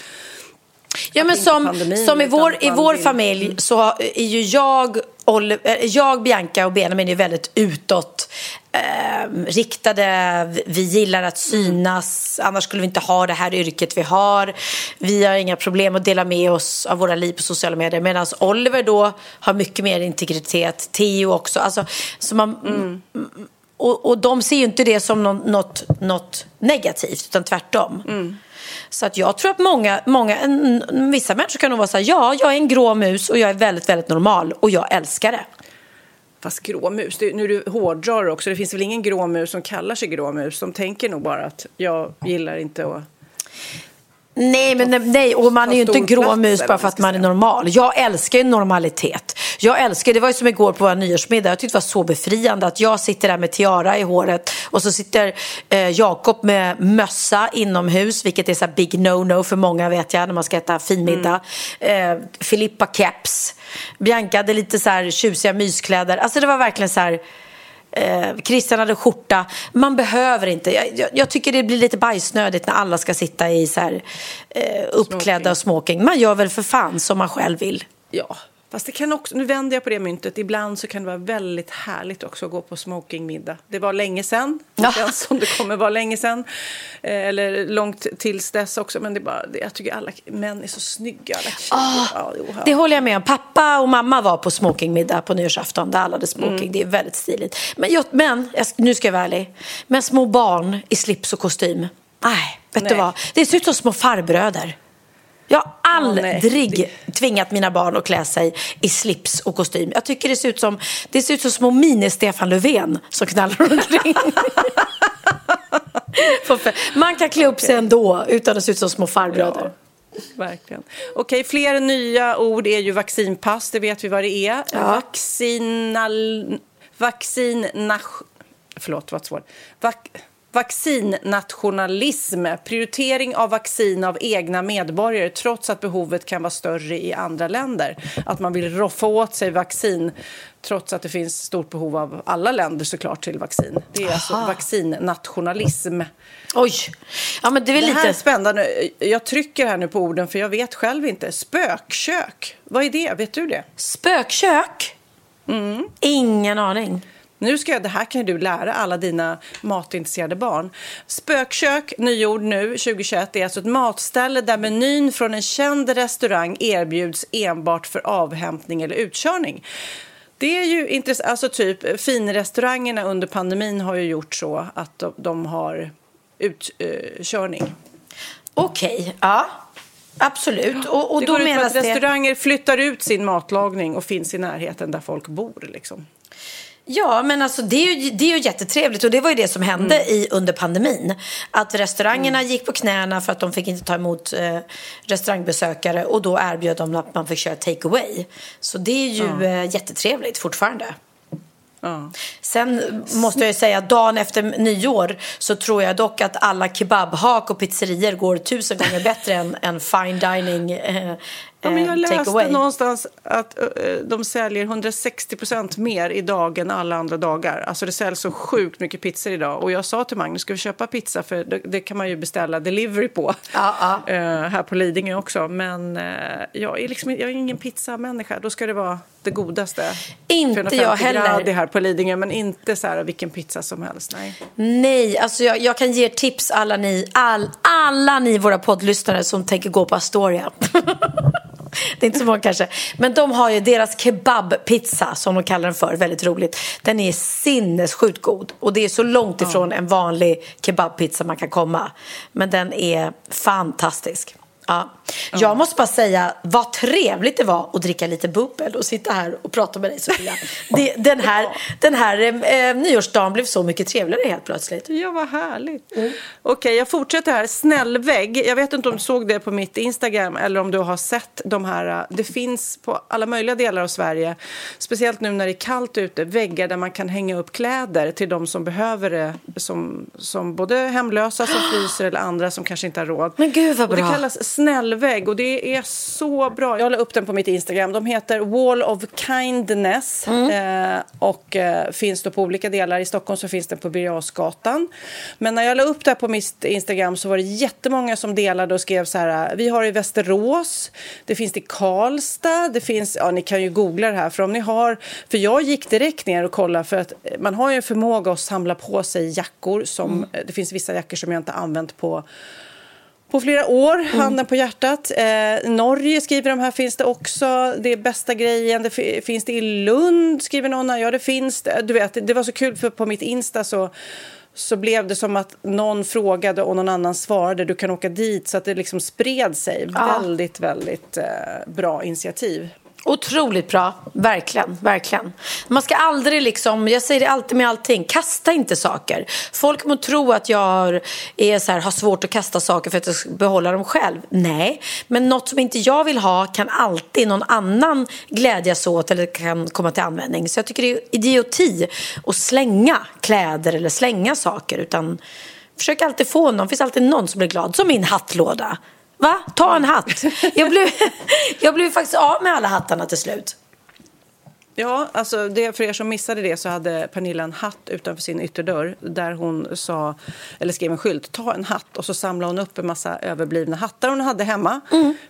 Ja, men som, pandemin, som i vår, i vår familj så är ju jag, Oliver, eh, jag Bianca och Benjamin är väldigt utåt eh, riktade. Vi- gillar att synas, annars skulle vi inte ha det här yrket vi har. Vi har inga problem att dela med oss av våra liv på sociala medier. Medan Oliver då har mycket mer integritet, Theo också. Alltså, så man, och, och de ser ju inte det som något, något negativt, utan tvärtom. Så att jag tror att många, många en, vissa människor kan nog vara så här, ja, jag är en grå mus och jag är väldigt, väldigt normal och jag älskar det. Fast gråmus, det, nu du hårdrar också. Det finns väl ingen gråmus som kallar sig gråmus. De tänker nog bara att jag gillar inte att... Nej, men nej, nej, och man är ju inte stor grå plats, mus eller bara för att man är normal. Jag älskar ju normalitet. Jag älskar, det var ju som igår på vår nyårsmiddag, jag tyckte det var så befriande att jag sitter där med tiara i håret och så sitter eh, Jakob med mössa inomhus, vilket är så här big no-no för många vet jag när man ska äta finmiddag. Mm. Eh, Filippa keps, Bianca hade lite så här tjusiga myskläder. Alltså det var verkligen så här Eh, Christian hade skjorta. Man behöver inte. Jag, jag, jag tycker det blir lite bajsnödigt när alla ska sitta i så här, eh, uppklädda och smoking. Man gör väl för fan som man själv vill. Ja, fast det kan också... Nu vänder jag på det myntet. Ibland så kan det vara väldigt härligt också att gå på smokingmiddag. Det var länge sedan. Det känns som det kommer vara länge sedan. Eh, eller långt tills dess också. Men det är bara, jag tycker alla män är så snygga. Alla ja, ja. Det håller jag med om. Pappa och mamma var på smokingmiddag på nyårsafton där alla hade smoking. Mm. Det är väldigt stiligt. Men, jag, men jag, nu ska jag vara ärlig. Men små barn i slips och kostym. Nej, vet du vad? Det ser ut som små farbröder. Jag har nej. aldrig tvingat mina barn att klä sig i slips och kostym. Jag tycker det ser ut som, det ser ut som små mini-Stefan Löfven som knallar omkring. Man kan klä upp sig ändå utan att se ut som små farbröder. Verkligen. Okej, fler nya ord är ju vaccinpass, det vet vi vad det är. Vaccinal... Vaccination... Förlåt, vad svårt. Vac... Vaccinnationalism, prioritering av vaccin av egna medborgare trots att behovet kan vara större i andra länder. Att man vill roffa åt sig vaccin trots att det finns stort behov av alla länder såklart till vaccin. Det är alltså vaccinnationalism. Oj, ja men det är Det här är lite... spännande. Jag trycker här nu på orden för jag vet själv inte. Spökkök, vad är det? Vet du det? Spökkök? Mm. Ingen aning. Nu ska jag, det här kan du lära alla dina matintresserade barn. Spökkök, nyord nu 2021, är alltså ett matställe där menyn från en känd restaurang erbjuds enbart för avhämtning eller utkörning. Det är ju intressant. Alltså typ finrestaurangerna under pandemin har ju gjort så att de, de har utkörning. Okej, ja. Absolut. Och, och det då går ut på att det... restauranger flyttar ut sin matlagning och finns i närheten där folk bor. Liksom. Ja, men alltså det är, ju, det är ju jättetrevligt och det var ju det som hände Mm. i, under pandemin. Att restaurangerna gick på knäna för att de fick inte ta emot eh, restaurangbesökare och då erbjöd de att man fick köra take away. Så det är ju eh, jättetrevligt fortfarande. Sen måste jag ju säga att dagen efter nyår så tror jag dock att alla kebabhak och pizzerier går tusen gånger bättre än, än fine dining eh, Ja, men jag eh, take läste away. någonstans att eh, de säljer 160 procent mer idag än alla andra dagar. Alltså det säljs så sjukt mycket pizzor idag. Och jag sa till Magnus, ska vi köpa pizza? För det, det kan man ju beställa delivery på. Ja, ja. Eh, här på Lidingö också. Men jag, är liksom, jag är ingen pizzamänniska. Då ska det vara det godaste. Inte 450 jag heller. grader här på Lidingö. Men inte så här vilken pizza som helst. Nej. Nej, alltså jag, jag kan ge tips alla ni, all, alla ni våra poddlyssnare som tänker gå på Astoria. Det är inte så många kanske. Men de har ju deras kebabpizza som de kallar den för, väldigt roligt. Den är sinnessjukt god. Och det är så långt ifrån en vanlig kebabpizza man kan komma. Men den är fantastisk. Ja. Jag måste bara säga vad trevligt det var att dricka lite bubbel och sitta här och prata med dig Sofia. Det, den här, den här eh, nyårsdagen blev så mycket trevligare helt plötsligt. Ja, vad härligt. Okej, jag fortsätter här. Snällvägg. Jag vet inte om du såg det på mitt Instagram eller om du har sett de här. Det finns på alla möjliga delar av Sverige, speciellt nu när det är kallt ute, väggar där man kan hänga upp kläder till de som behöver det, som, som både hemlösa som fryser eller andra som kanske inte har råd. Men gud, vad bra. Snällvägg och det är så bra. Jag la upp den på mitt Instagram. De heter Wall of Kindness Mm. eh, och eh, finns då på olika delar. I Stockholm så finns den på Birger. Men när jag la upp det här på mitt Instagram så var det jättemånga som delade och skrev så här. Vi har i Västerås, det finns i Karlstad, det finns, ja ni kan ju googla det här för om ni har, för jag gick direkt ner och kollade för att man har ju en förmåga att samla på sig jackor som, det finns vissa jackor som jag inte använt på på flera år, handen på hjärtat. Eh, Norge skriver de här finns det också. Det är bästa grejen. Det fi- finns det i Lund, skriver någon. Ja, det finns det. Du vet, det var så kul för på mitt Insta så så blev det som att någon frågade och någon annan svarade. Du kan åka dit, så att det liksom spred sig. Väldigt, väldigt eh, bra initiativ. Otroligt bra, verkligen, verkligen. Man ska aldrig liksom, jag säger det alltid med allting, kasta inte saker. Folk må tro att jag är så här, har svårt att kasta saker för att jag ska behålla dem själv. Nej, men något som inte jag vill ha kan alltid någon annan glädjas åt eller kan komma till användning. Så jag tycker det är idioti att slänga kläder eller slänga saker utan försök alltid få någon, det finns alltid någon som blir glad, som min hattlåda. Va? Ta en hatt. Jag blev, jag blev faktiskt av med alla hattarna till slut. Ja, alltså det, för er som missade det så hade Pernilla en hatt utanför sin ytterdörr där hon sa, eller skrev en skylt, ta en hatt och så samlade hon upp en massa överblivna hattar hon hade hemma.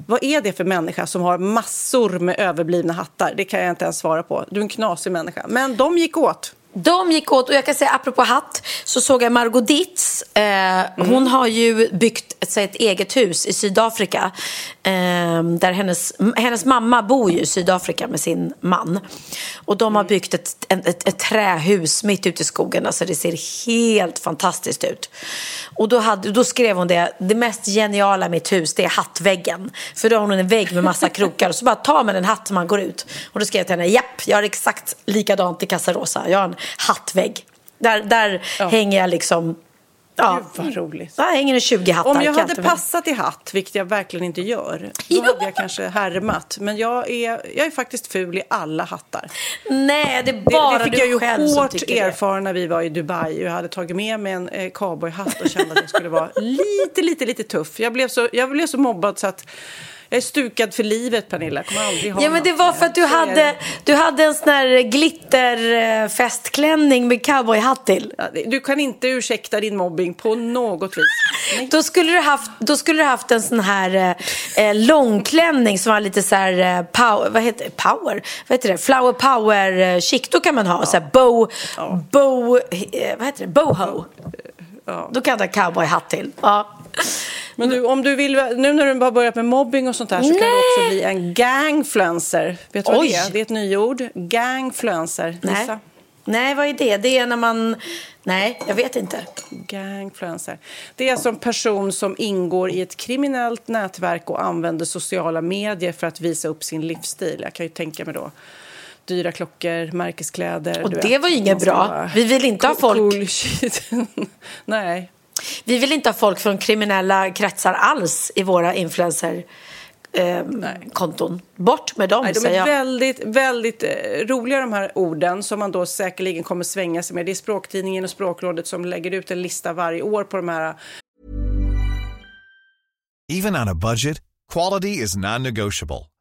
Vad är det för människa som har massor med överblivna hattar? Det kan jag inte ens svara på. Du är en knasig människa. Men de gick åt. De gick åt, och jag kan säga apropå hatt, så såg jag Margot Dietz. Eh, Hon har ju byggt ett, sig ett eget hus i Sydafrika. Eh, där hennes, hennes mamma bor ju i Sydafrika med sin man. Och de har byggt ett, ett, ett, ett trähus mitt ute i skogen. Alltså det ser helt fantastiskt ut. Och då, hade, då skrev hon det, det mest geniala i mitt hus det är hattväggen. För då har hon en vägg med massa krokar och så bara tar man en hatt när man går ut. Och då skrev jag till henne, japp, jag har exakt likadant i Casa Rosa. Jag har en hattvägg. Där, där hänger jag liksom, ja, Gud, vad roligt. där hänger det 20 hattar. Om jag hade passat i hatt, vilket jag verkligen inte gör, då Jo. hade jag kanske härmat. Men jag är, jag är faktiskt ful i alla hattar. Nej, det är Det, bara det fick du jag ju själv hårt det. erfara när vi var i Dubai. Jag hade tagit med mig en eh, cowboyhatt och kände att jag skulle vara lite, lite, lite tuff. Jag blev så, jag blev så mobbad så att jag är stukad för livet, Pernilla. Kommer aldrig ha Ja, men det var för att du hade, du hade en sån här glitterfestklänning med cowboyhatt till. Ja, Du kan inte ursäkta din mobbing på något vis. Nej. Då skulle du haft, då skulle du haft en sån här eh, långklänning som var lite så här eh, power, vad heter? Power? Vad heter det? Flower power eh, chic. Då kan man ha så här bow, bow, eh, vad heter det? Boho. Då kan du ha cowboyhatt till. Ja. Men du, om du vill, nu när du har börjat med mobbing och sånt där så kan du också bli en gangfluencer. Vet du vad Oj. det är? Det är ett nyord. Gangfluencer. Nej. Nej, vad är det? Det är när man... Nej, jag vet inte. Gangfluencer. Det är alltså en person som ingår i ett kriminellt nätverk och använder sociala medier för att visa upp sin livsstil. Jag kan ju tänka mig då dyra klockor, märkeskläder. Och det vet. var ju inget bra. Vi vill inte ha folk- Cool. Nej. Vi vill inte ha folk från kriminella kretsar alls i våra influencer eh, konton. Bort med dem, Nej, de säger är väldigt, väldigt eh, roliga de här orden som man då säkerligen kommer svänga sig med. Det är Språktidningen och Språkrådet som lägger ut en lista varje år på de här Even on a budget, quality is non-negotiable.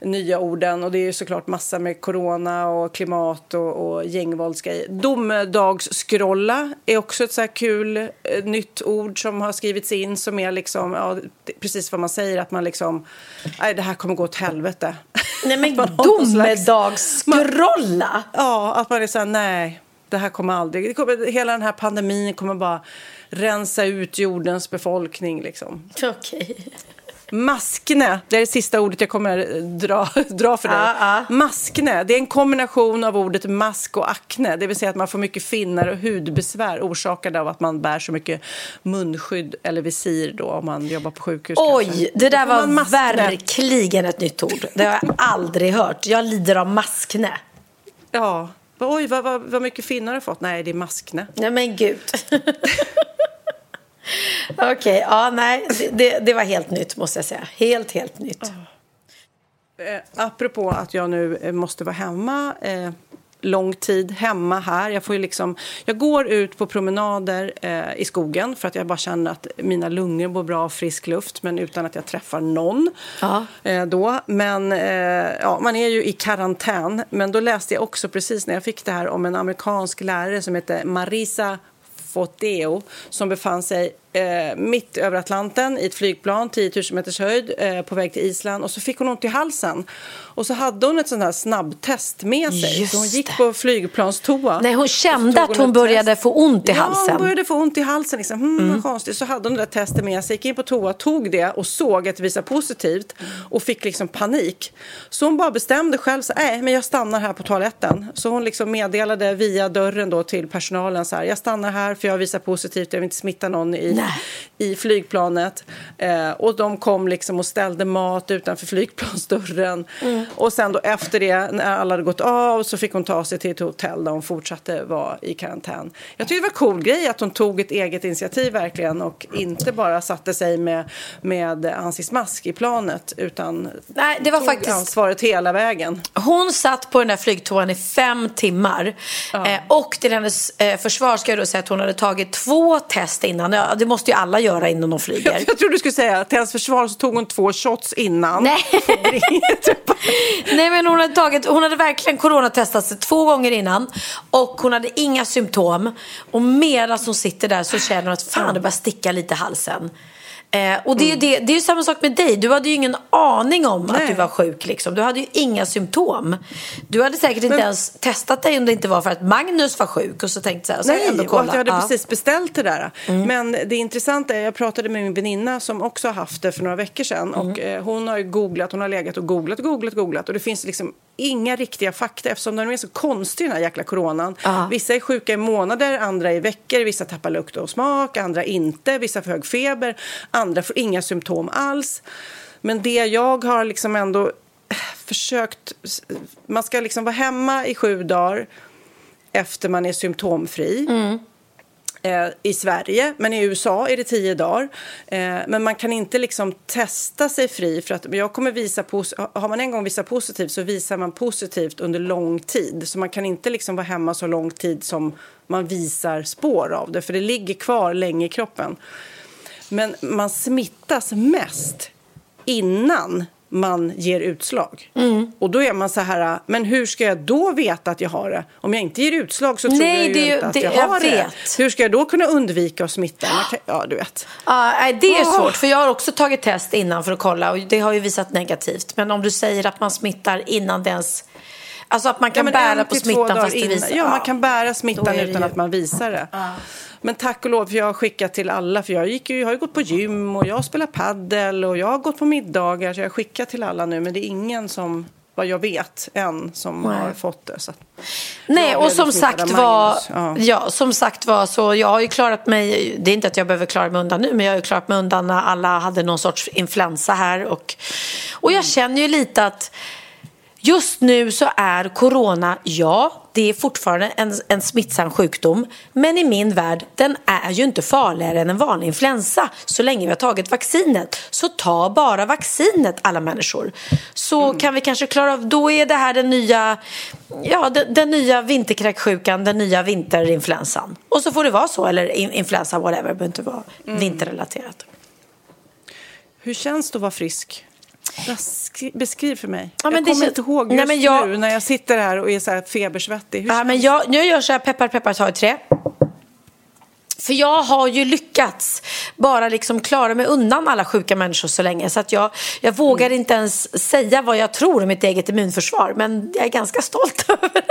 Nya orden. Och det är ju såklart massa med corona och klimat och, och gängvåldsgrejer. Domedagsskrolla är också ett så kul eh, nytt ord som har skrivits in som är liksom, ja, precis vad man säger, att man liksom, nej det här kommer gå åt helvete. Nej men Man domedagsskrolla? Ja, att man är så här, nej, det här kommer aldrig, det kommer, hela den här pandemin kommer bara rensa ut jordens befolkning liksom. Okej. Maskne, det är det sista ordet jag kommer dra, dra för dig. Ja, Maskne, det är en kombination av ordet mask och akne. Det vill säga att man får mycket finnar och hudbesvär orsakade av att man bär så mycket munskydd eller visir då om man jobbar på sjukhus. Oj, kanske. det där var verkligen ett nytt ord. Det har jag aldrig hört. Jag lider av maskne. Ja, oj vad, vad, vad mycket finnar har du fått. Nej, det är maskne. Nej men gud. Okej, ja nej, det, det, var helt nytt måste jag säga. Helt, helt nytt. Eh, apropå att jag nu eh, måste vara hemma eh, lång tid hemma här. Jag, får liksom, jag går ut på promenader eh, i skogen för att jag bara känner att mina lungor mår bra av frisk luft men utan att jag träffar någon. Eh, då. Men eh, ja, man är ju i karantän. Men då läste jag också precis när jag fick det här om en amerikansk lärare som heter Marisa Foteo som befann sig eh, mitt över Atlanten i ett flygplan, 10 000 meters höjd, eh, på väg till Island. Och så fick hon ont i halsen. Och så hade hon ett sånt här snabbtest med sig. Just så hon gick det. på flygplanstoa. Nej, hon kände tog att hon började test. få ont i Ja, halsen. hon började få ont i halsen. Liksom. Hmm, vad konstigt. Så hade hon det där testet med sig, gick in på toa, tog det och såg att det visade positivt och fick liksom panik. Så hon bara bestämde själv, så, nej men jag stannar här på toaletten. Så hon liksom meddelade via dörren då till personalen så här, jag stannar här för jag visar positivt, jag vill inte smitta någon i. i flygplanet. Eh, och de kom liksom och ställde mat utanför flygplansdörren. Och sen då efter det, när alla hade gått av, så fick hon ta sig till ett hotell där hon fortsatte vara i karantän. Jag tycker det var en cool grej att hon tog ett eget initiativ verkligen och inte bara satte sig med, med ansiktsmask i planet utan Nej, det var tog faktiskt- ansvaret hela vägen. Hon satt på den där flygtoan i fem timmar. Eh, och till hennes eh, försvar ska jag då säga att hon hade tagit två test innan. Ja, det måste ju alla göra innan de flyger. Jag, jag trodde du skulle säga att till hennes försvar så tog hon två shots innan. Nej. Nej men hon hade, tagit, hon hade verkligen coronatestat sig två gånger innan och hon hade inga symptom. Och medan hon sitter där så känner hon att fan det börjar sticka lite i halsen. Eh, och det, är ju det, det är ju samma sak med dig. Du hade ju ingen aning om att Nej. du var sjuk. Liksom. Du hade ju inga symptom. Du hade säkert inte Men- ens testat dig om det inte var för att Magnus var sjuk. Och så tänkte så här, så Nej, ändå och att jag hade Ja. precis beställt det där. Men det intressanta är, jag pratade med min väninna som också har haft det för några veckor sedan. Och eh, hon har ju googlat, hon har legat och googlat, googlat, googlat. Och det finns liksom inga riktiga fakta eftersom den är så konstig den här jäkla coronan. Ja. Vissa är sjuka i månader, andra i veckor, vissa tappar lukt och smak, andra inte, vissa får hög feber, andra får inga symptom alls. Men det jag har liksom ändå eh, försökt, man ska liksom vara hemma i sju dagar efter man är symptomfri. Eh, I Sverige, men i USA är det tio dagar. Eh, men man kan inte liksom testa sig fri. för att jag kommer visa Har man en gång visat positivt så visar man positivt under lång tid. Så man kan inte liksom vara hemma så lång tid som man visar spår av det. För det ligger kvar länge i kroppen. Men man smittas mest innan man ger utslag. Och då är man så här, men hur ska jag då veta att jag har det? Om jag inte ger utslag så tror Nej, jag ju det inte att det- jag jag har det. vet. Hur ska jag då kunna undvika att smitta? Ja, du vet. Ja, det är Åh. svårt, för jag har också tagit test innan för att kolla och det har ju visat negativt. Men om du säger att man smittar innan det ens... Alltså att man kan Ja, bära på smittan fast det visar... Ja, man kan bära smittan det utan ju- att man visar det. Men tack och lov, för jag har skickat till alla. För jag, gick ju, jag har ju gått på gym och jag har spelat paddel och jag har gått på middagar. Så jag har skickat till alla nu. Men det är ingen som, vad jag vet, än som Nej. har fått det. Så. Nej, och som sagt var, Magnus. ja. som sagt var så jag har ju klarat mig, det är inte att jag behöver klara mig undan nu, men jag har ju klarat mig undan när alla hade någon sorts influensa här och, och jag känner ju lite att Just nu så är corona, ja, det är fortfarande en, en smittsam sjukdom. Men i min värld, den är ju inte farligare än en vanlig influensa. Så länge vi har tagit vaccinet. Så ta bara vaccinet alla människor. Så kan vi kanske klara av, då är det här den nya, ja, den, den nya vinterkräksjukan, den nya vinterinfluensan. Och så får det vara så, eller in, influensa, whatever, det behöver inte vara vinterrelaterat. Hur känns det att vara frisk? Beskri- Beskriv för mig. Ja, men jag kommer inte ihåg Nej, just men jag- nu när jag sitter här och är så här febersvettig. Hur Ja, men jag, jag gör så här, peppar peppar ta i trä. För jag har ju lyckats bara liksom klara mig undan alla sjuka människor så länge så att jag, jag vågar Mm. inte ens säga vad jag tror om mitt eget immunförsvar men jag är ganska stolt över det.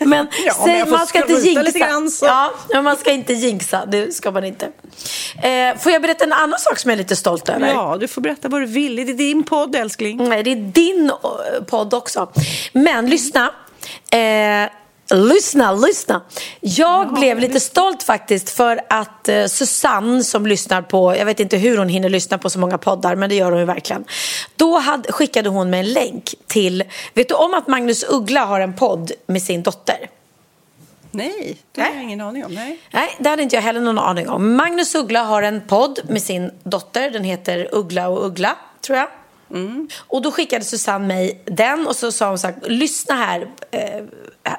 Men, Ja, säg, men man ska inte jinxa. grann. Ja, men man ska inte jinxa, det ska man inte. Eh, får jag berätta en annan sak som jag är lite stolt över? Ja, du får berätta vad du vill. Det är din podd, älskling. Nej, det är din eh, podd också. Men lyssna. Eh, lyssna, lyssna. Jag blev lite stolt faktiskt för att eh, Susanne som lyssnar på, jag vet inte hur hon hinner lyssna på så många poddar, men det gör hon ju verkligen. Då hade, skickade hon mig en länk till, vet du om att Magnus Uggla har en podd med sin dotter? Nej, det har jag ingen aning om. Nej. Nej, det hade inte jag heller någon aning om. Magnus Uggla har en podd med sin dotter. Den heter Uggla och Uggla, tror jag. Och då skickade Susanne mig den och så sa hon så här, lyssna här. Eh,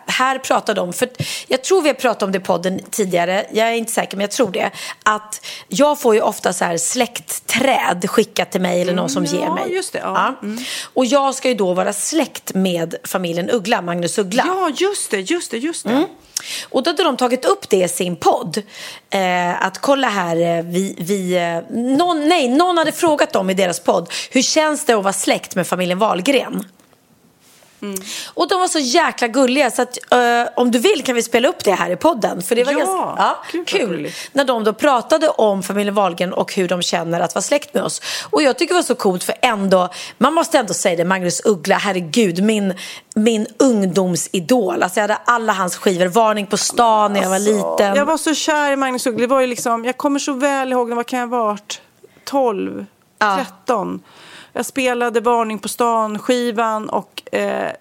här pratar de, för jag tror vi har pratat om det i podden tidigare, jag är inte säker men jag tror det. Att jag får ju ofta så här släktträd skickat till mig eller någon som Mm, ger ja, mig. just det, ja. Och jag ska ju då vara släkt med familjen Uggla, Magnus Uggla. Ja, just det, just det, just det. Mm. Och då hade de tagit upp det i sin podd. Eh, att kolla här, eh, vi, vi, eh, någon, nej, någon hade frågat dem i deras podd. Hur känns det att vara släkt med familjen Wahlgren? Och de var så jäkla gulliga så att eh, om du vill kan vi spela upp det här i podden. För det var Ja, ganska ja, gud kul. När de då pratade om familjen Wahlgren och hur de känner att vara släkt med oss. Och jag tycker det var så coolt för ändå, man måste ändå säga det, Magnus Uggla, herregud, min, min ungdomsidol. Alltså jag hade alla hans skivor, Varning på stan när jag var liten. Jag var så kär i Magnus Uggla. Det var ju liksom, jag kommer så väl ihåg, när- vad kan jag ha varit? 12, 13. Jag spelade Varning på stan-skivan och eh,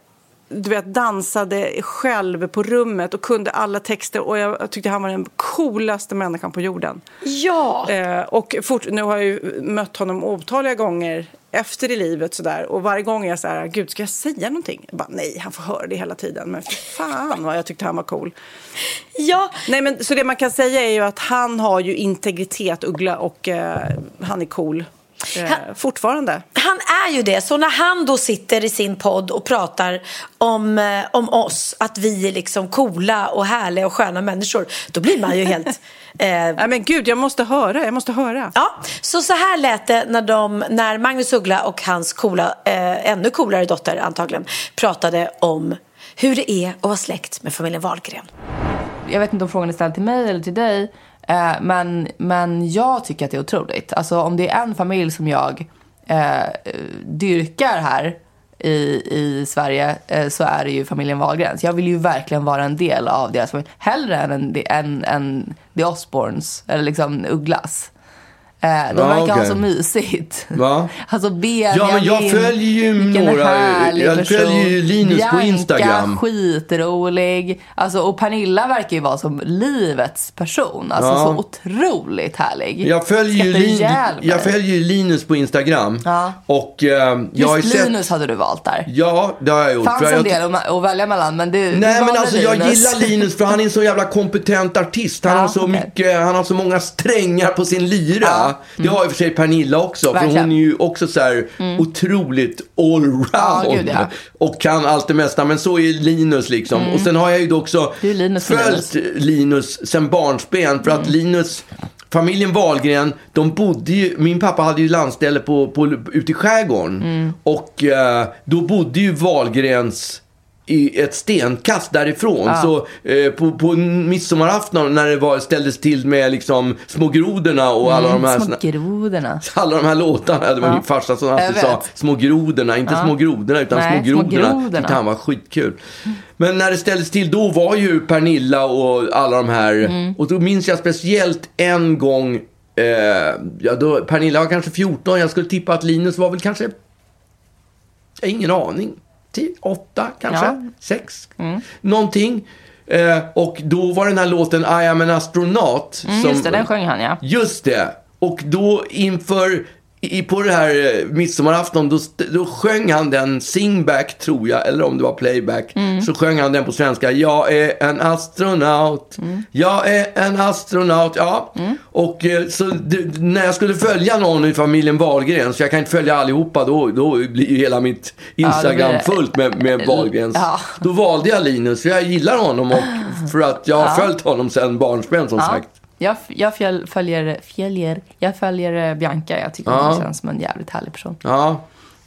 du vet, dansade själv på rummet och kunde alla texter. Och jag tyckte han var den coolaste människan på jorden. Ja! Eh, och fort, nu har jag ju mött honom otaliga gånger efter i livet sådär. Och varje gång är jag så här, gud ska jag säga någonting? Jag bara, nej, han får höra det hela tiden. Men fan vad jag tyckte han var cool. Ja. Nej, men, så det man kan säga är ju att han har ju integritet, Uggla, och eh, han är cool. Eh, fortfarande. Han är ju det. Så när han då sitter i sin podd och pratar om, eh, om oss, att vi är liksom coola och härliga och sköna människor, då blir man ju helt... Eh, Nej men gud, jag måste höra, jag måste höra. Ja, så så här lät det när, de, när Magnus Uggla och hans coola, eh, ännu coolare dotter antagligen, pratade om hur det är att vara släkt med familjen Wahlgren. jag vet inte om frågan är ställd till mig eller till dig. Eh, men, men jag tycker att det är otroligt. Alltså om det är en familj som jag eh, dyrkar här i, i Sverige eh, så är det ju familjen Wahlgrens. Jag vill ju verkligen vara en del av deras familj. Hellre än, en, än, än The Osbournes eller liksom Ugglas. Eh, de verkar ha okej. så mysigt. Va? Alltså Benjamin. Ja, men jag följer ju några- jag person. följer ju Linus på Bianca, Instagram. skitrolig. Alltså, och Pernilla verkar ju vara som livets person. Alltså Ja. så otroligt härlig. Jag följer, ju Lin, jag följer ju Linus på Instagram. Ja. Och eh, jag har ju Just sett... Linus hade du valt där. Ja, det har jag gjort. Fanns För en jag, del att, välja mellan, men du, du Nej men valde alltså jag Linus. gillar Linus för han är en så jävla kompetent artist. Han, Ja, har, så okej. mycket, han har så många strängar på sin lyra. Ja, Mm. Det har i och för sig Pernilla också. För Verkligen. hon är ju också så här Mm. otroligt allround. Ja, gud, ja. Och kan allt det mesta. Men så är Linus liksom. Mm. Och sen har jag ju då också Linus för följt Linus sen barnsben. För Mm. att Linus Familjen Wahlgren, de bodde ju, min pappa hade ju landställe på, på, ute i skärgården. Mm. Och eh, då bodde ju Wahlgrens i ett stenkast därifrån. Ja. Så eh, på, på midsommarafton när det var, ställdes till med liksom små grodorna och alla de här Mm, Små grodorna. alla de här låtarna, det var Ja. min farsa som alltid sa små grodorna, inte Ja. små grodorna utan Nej, små grodorna. Tyckte han var skitkul. Men när det ställdes till då var ju Pernilla och alla de här. Mm. Och då minns jag speciellt en gång, eh, ja, då, Pernilla var kanske 14, jag skulle tippa att Linus var väl kanske, jag har ingen aning, 10, 8 kanske, Ja. 6, någonting. Eh, och då var den här låten I am an astronaut. Mm, just det, den sjöng han ja. Just det. Och då inför i, på det här eh, midsommarafton, då, då sjöng han den singback, tror jag, eller om det var playback. Mm. Så sjöng han den på svenska. Jag är en astronaut. Jag är en astronaut. Ja. Och eh, så det, när jag skulle följa någon i familjen Wahlgren, så jag kan inte följa allihopa, då, då blir ju hela mitt Instagram då blir det- fullt med, med Wahlgrens. Ja. Då valde jag Linus, för jag gillar honom och för att jag har följt honom sedan barnsben som sagt. Jag, jag fjöl, följer, följer, jag följer eh, Bianca. Jag tycker Ja. hon känns som en jävligt härlig person. Ja,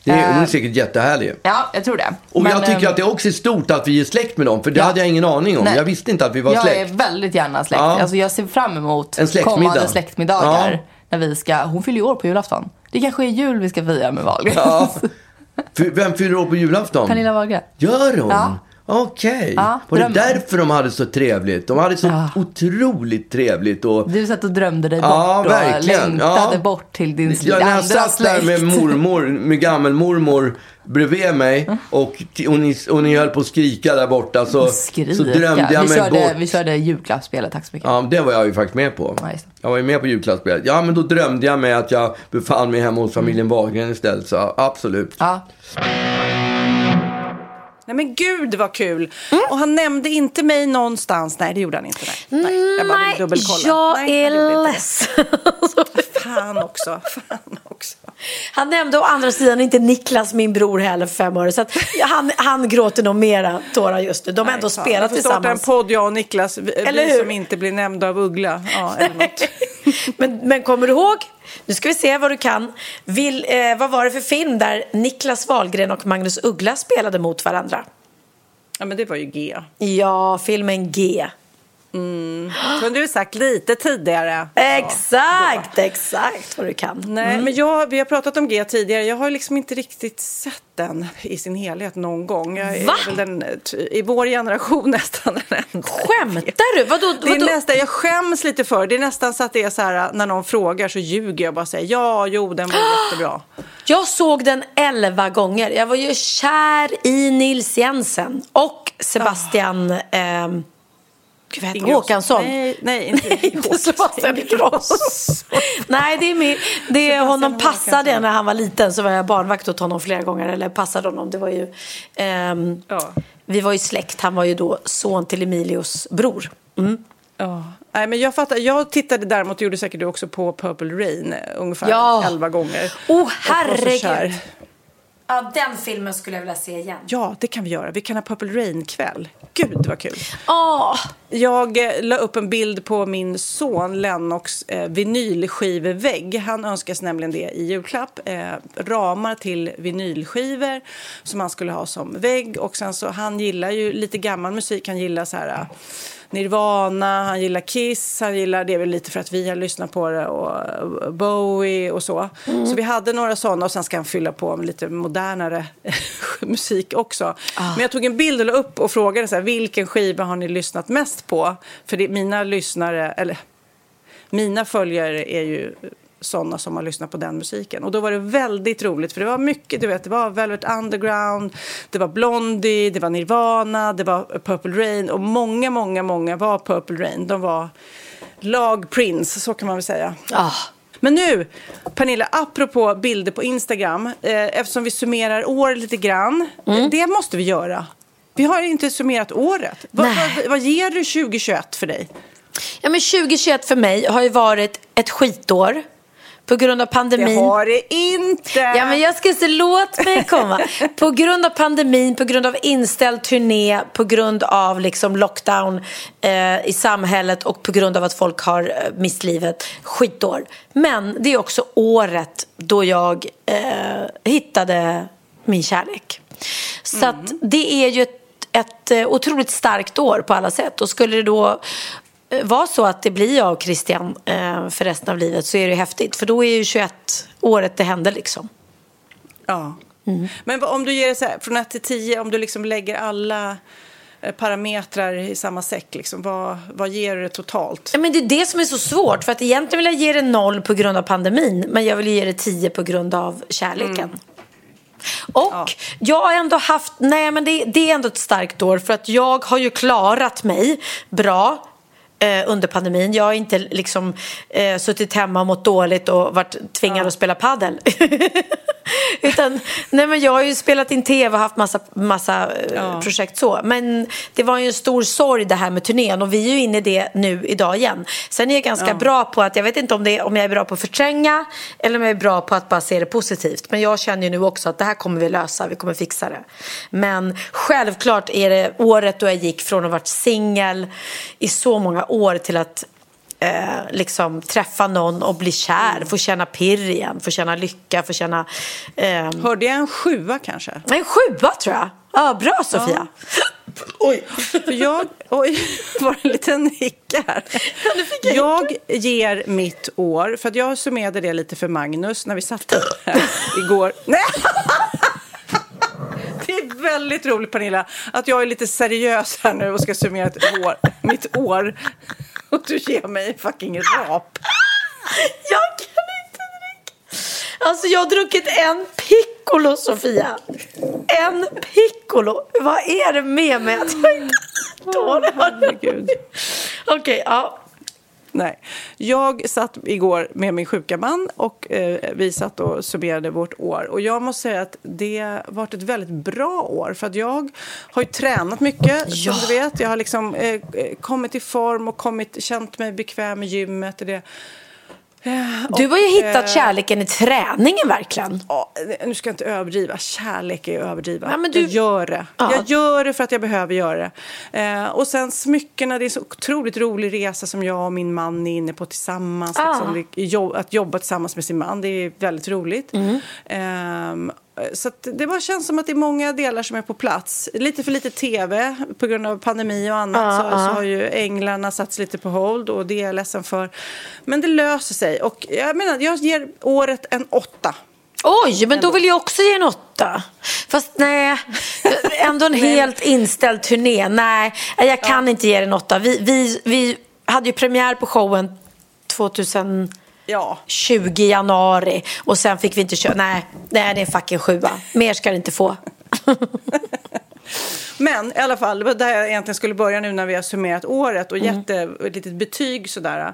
det är, hon är Eh, säkert jättehärlig. Ja, jag tror det. Och Men, jag tycker ehm, att det också är stort att vi är släkt med dem, för det Ja. hade jag ingen aning om. Nej. Jag visste inte att vi var jag släkt. är väldigt gärna släkt. Ja. Alltså jag ser fram emot En släktmiddag. kommande släktmiddagar. Ja. När vi ska, hon fyller ju år på julafton. Det kanske är jul vi ska fira med Wahlgren. Ja. Vem fyller år på julafton? Pernilla Wahlgren. Gör hon? Ja. Okej. Ja, Var det därför de hade så trevligt? De hade så otroligt trevligt. Och... Du satt och drömde dig Ja, bort och verkligen. längtade Ja. bort till din Ja, när jag satt där med släkt. mormor, med gammelmormor bredvid mig och, t- och, ni, och ni höll på att skrika där borta så, Skrika. så drömde jag vi, mig körde, bort. vi körde julklappsspelet, tack så mycket. Ja, det var jag ju faktiskt med på. Ja. Jag var ju med på julklappsspelet. Ja, men då drömde jag mig att jag befann mig hemma hos familjen Wahlgren istället. Så ja, absolut. Ja. Nej men gud vad kul! Och han nämnde inte mig någonstans. Nej det gjorde han inte. Nej, nej jag bara ville dubbelkolla. jag Nej, är ledsen. Fan också. Fan också. Han nämnde å andra sidan inte Niklas, min bror, heller för fem år. Så han, han gråter nog mera tårar just nu. De har ändå Fan, spelat vi får starta en tillsammans. podd jag och Niklas. Vi, Eller hur? som inte blir nämnda av Uggla. Ja, eller något. Men, men kommer du ihåg? Nu ska vi se vad du kan. Vill, eh, vad var det för film där Niklas Wahlgren och Magnus Uggla spelade mot varandra? ja men det var ju G. Ja, filmen G. Kunde du sagt lite tidigare. Exakt, exakt vad du kan. Nej, men jag, vi har pratat om G tidigare. Jag har liksom inte riktigt sett den i sin helhet någon gång. Jag är Va? väl den, I vår generation nästan den enda. Skämtar du? Vadå? Det är vadå? nästan, jag skäms lite för det. är nästan så att det är så här när någon frågar så ljuger jag bara och säger ja, jo, den var jättebra. Jag såg den elva gånger. Jag var ju kär i Nils Jensen och Sebastian... ehm, Gud, vad heter. Håkansson. Nej, nej, inte inte Sebastian Ingrosso. Nej, det är, min, det är honom passade jag när han var liten. Så var jag barnvakt åt honom flera gånger. Eller passade honom. Det var ju... ehm, Ja. Vi var ju släkt. Han var ju då son till Emilios bror. Mm. Ja. Nej, men jag fattar. Jag tittade däremot, gjorde säkert du också, på Purple Rain eh, ungefär Ja. elva gånger. Oh, så kär. herregud. Ja, den filmen skulle jag vilja se igen. Ja, det kan vi göra. Vi kan ha Purple Rain-kväll. Gud, vad kul. Åh! Jag eh, la upp en bild på min son Lennox eh, vinylskivevägg. Han önskas nämligen det i julklapp. Eh, ramar till vinylskivor som han skulle ha som vägg. Och sen så, han gillar ju lite gammal musik. Han gillar så här... eh, Nirvana, han gillar Kiss, han gillar, det väl lite för att vi har lyssnat på det, och Bowie och så. Mm. Så vi hade några sådana och sen ska han fylla på med lite modernare musik också. Men jag tog en bild och la upp och frågade så här, vilken skiva har ni lyssnat mest på? För det, mina lyssnare, eller mina följare är ju sådana som har lyssnat på den musiken. Och då var det väldigt roligt för det var mycket, du vet, det var Velvet Underground, det var Blondie, det var Nirvana, det var Purple Rain och många, många, många var Purple Rain. De var lag Prince, så kan man väl säga. Ah. Men nu, Pernilla, apropå bilder på Instagram, eh, eftersom vi summerar år lite grann, Mm. det måste vi göra. Vi har inte summerat året. Vad, vad, vad ger du 2021 för dig? Ja, men 2021 för mig har ju varit ett skitår. På grund av pandemin. Det har det inte! Ja, men jag ska se, låt mig komma. På grund av pandemin, på grund av inställd turné, på grund av liksom lockdown eh, i samhället och på grund av att folk har eh, mist livet. Skitår. Men det är också året då jag eh, hittade min kärlek. Så att det är ju ett, ett eh, otroligt starkt år på alla sätt. Och skulle det då vara så att det blir jag och Christian eh, för resten av livet så är det häftigt. För då är ju 21 året det händer liksom. Ja. Men vad- om du ger det så här, från 1 till 10, om du liksom lägger alla eh, parametrar i samma säck, liksom, vad, vad ger du det totalt? Ja, men det är det som är så svårt. För att egentligen vill jag ge det noll på grund av pandemin. Men jag vill ge det 10 på grund av kärleken. Och jag har ändå haft, nej men det, det är ändå ett starkt år för att jag har ju klarat mig bra eh, under pandemin. Jag har inte liksom eh, suttit hemma och mått dåligt och varit tvingad att spela paddel. Utan, nej men jag har ju spelat in tv och haft massa, massa eh, projekt så. Men det var ju en stor sorg det här med turnén och vi är ju inne i det nu idag igen. Sen är jag ganska Ja. bra på att, jag vet inte om, det, om jag är bra på att förtränga eller om jag är bra på att bara se det positivt. Men jag känner ju nu också att det här kommer vi lösa, vi kommer fixa det. Men självklart är det året då jag gick från att ha varit singel i så många år till att eh, liksom träffa någon och bli kär, få känna pirr igen, få känna lycka, få känna... Eh... Hörde jag en sjua kanske? En sjua tror jag. Ja, bra Sofia. Oj. För jag, oj, var det en liten nick här. Jag ger mitt år, för att jag summerade det lite för Magnus när vi satt här igår. Nej! Väldigt roligt Pernilla att jag är lite seriös här nu och ska summera ett år, mitt år. Och du ger mig fucking rap. Jag kan inte dricka. Alltså jag har druckit en piccolo Sofia. En piccolo. Vad är det med mig att jag inte dålig? Herregud. Okej, ja. Nej. Jag satt igår med min sjuka man och eh, vi satt och summerade vårt år. Och jag måste säga att det har varit ett väldigt bra år. För att jag har ju tränat mycket, Ja. som du vet. Jag har liksom eh, eh, kommit i form och kommit, känt mig bekväm med gymmet. Och det. Eh, Du har ju hittat eh, kärleken i träningen verkligen. Ja, nu ska jag inte överdriva. Kärlek är att överdriva. Ja, men du- Jag gör det. Ja. Jag gör det för att jag behöver göra det. Eh, och sen smyckena, det är så otroligt rolig resa som jag och min man är inne på tillsammans. Ah. Liksom, det, jo, att jobba tillsammans med sin man, det är väldigt roligt. Mm. Ehm, så det bara känns som att det är många delar som är på plats. Lite för lite tv på grund av pandemi och annat. Ja, så, ja. så har ju änglarna satts lite på hold och det är jag ledsen för. Men det löser sig. Och jag menar, jag ger året en åtta. Oj, men då vill jag också ge en åtta. Fast nej, ändå en helt inställd turné. Nej, jag kan inte ge en åtta. Vi, vi, vi hade ju premiär på showen 2020 Ja. januari och sen fick vi inte köra. Nej, nej, det är en fucking sjua. Mer ska det inte få. Men i alla fall, det var där jag egentligen skulle börja nu när vi har summerat året och Mm. gett det ett litet betyg sådär.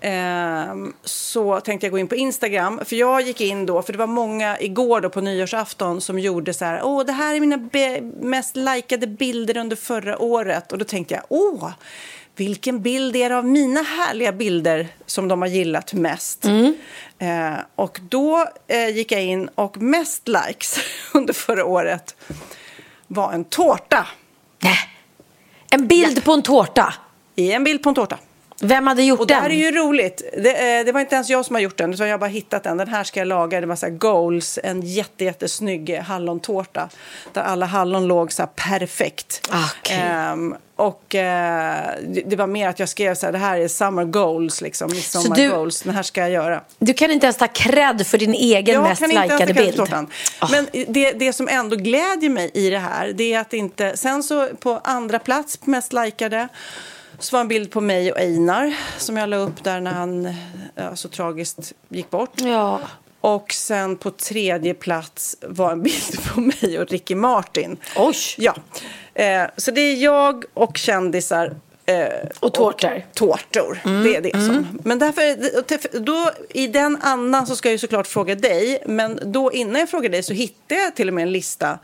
Ehm, så tänkte jag gå in på Instagram, för jag gick in då, för det var många igår då på nyårsafton som gjorde så här, åh det här är mina mest likade bilder under förra året. Och då tänkte jag, åh, vilken bild är det av mina härliga bilder som de har gillat mest? Eh, och då eh, gick jag in och mest likes under förra året var en tårta. En bild på en tårta? I en bild på en tårta. Vem hade gjort och det den? här är ju roligt. Det, eh, det var inte ens jag som har gjort den, utan jag har bara hittat den. Den här ska jag laga. Det var så goals, en jätte, jättesnygg hallontårta. Där alla hallon låg så perfekt. Ehm, och eh, det, det var mer att jag skrev så här, det här är summer goals, liksom, midsommar du- goals. Den här ska jag göra. Du kan inte ens ta cred för din egen Jag mest kan inte ens likade bild. tårtan. Men det, det som ändå glädjer mig i det här, det är att inte... Sen så på andra plats, mest likade, så var en bild på mig och Einar som jag la upp där när han ja, så tragiskt gick bort. Ja. Och sen på tredje plats var en bild på mig och Ricky Martin. Oj! Ja. Eh, så det är jag och kändisar. Eh, Och tårtor. tårtor. Det är det som. Men därför, då, i den andan så ska jag såklart fråga dig. Men då innan jag frågade dig så hittade jag till och med en lista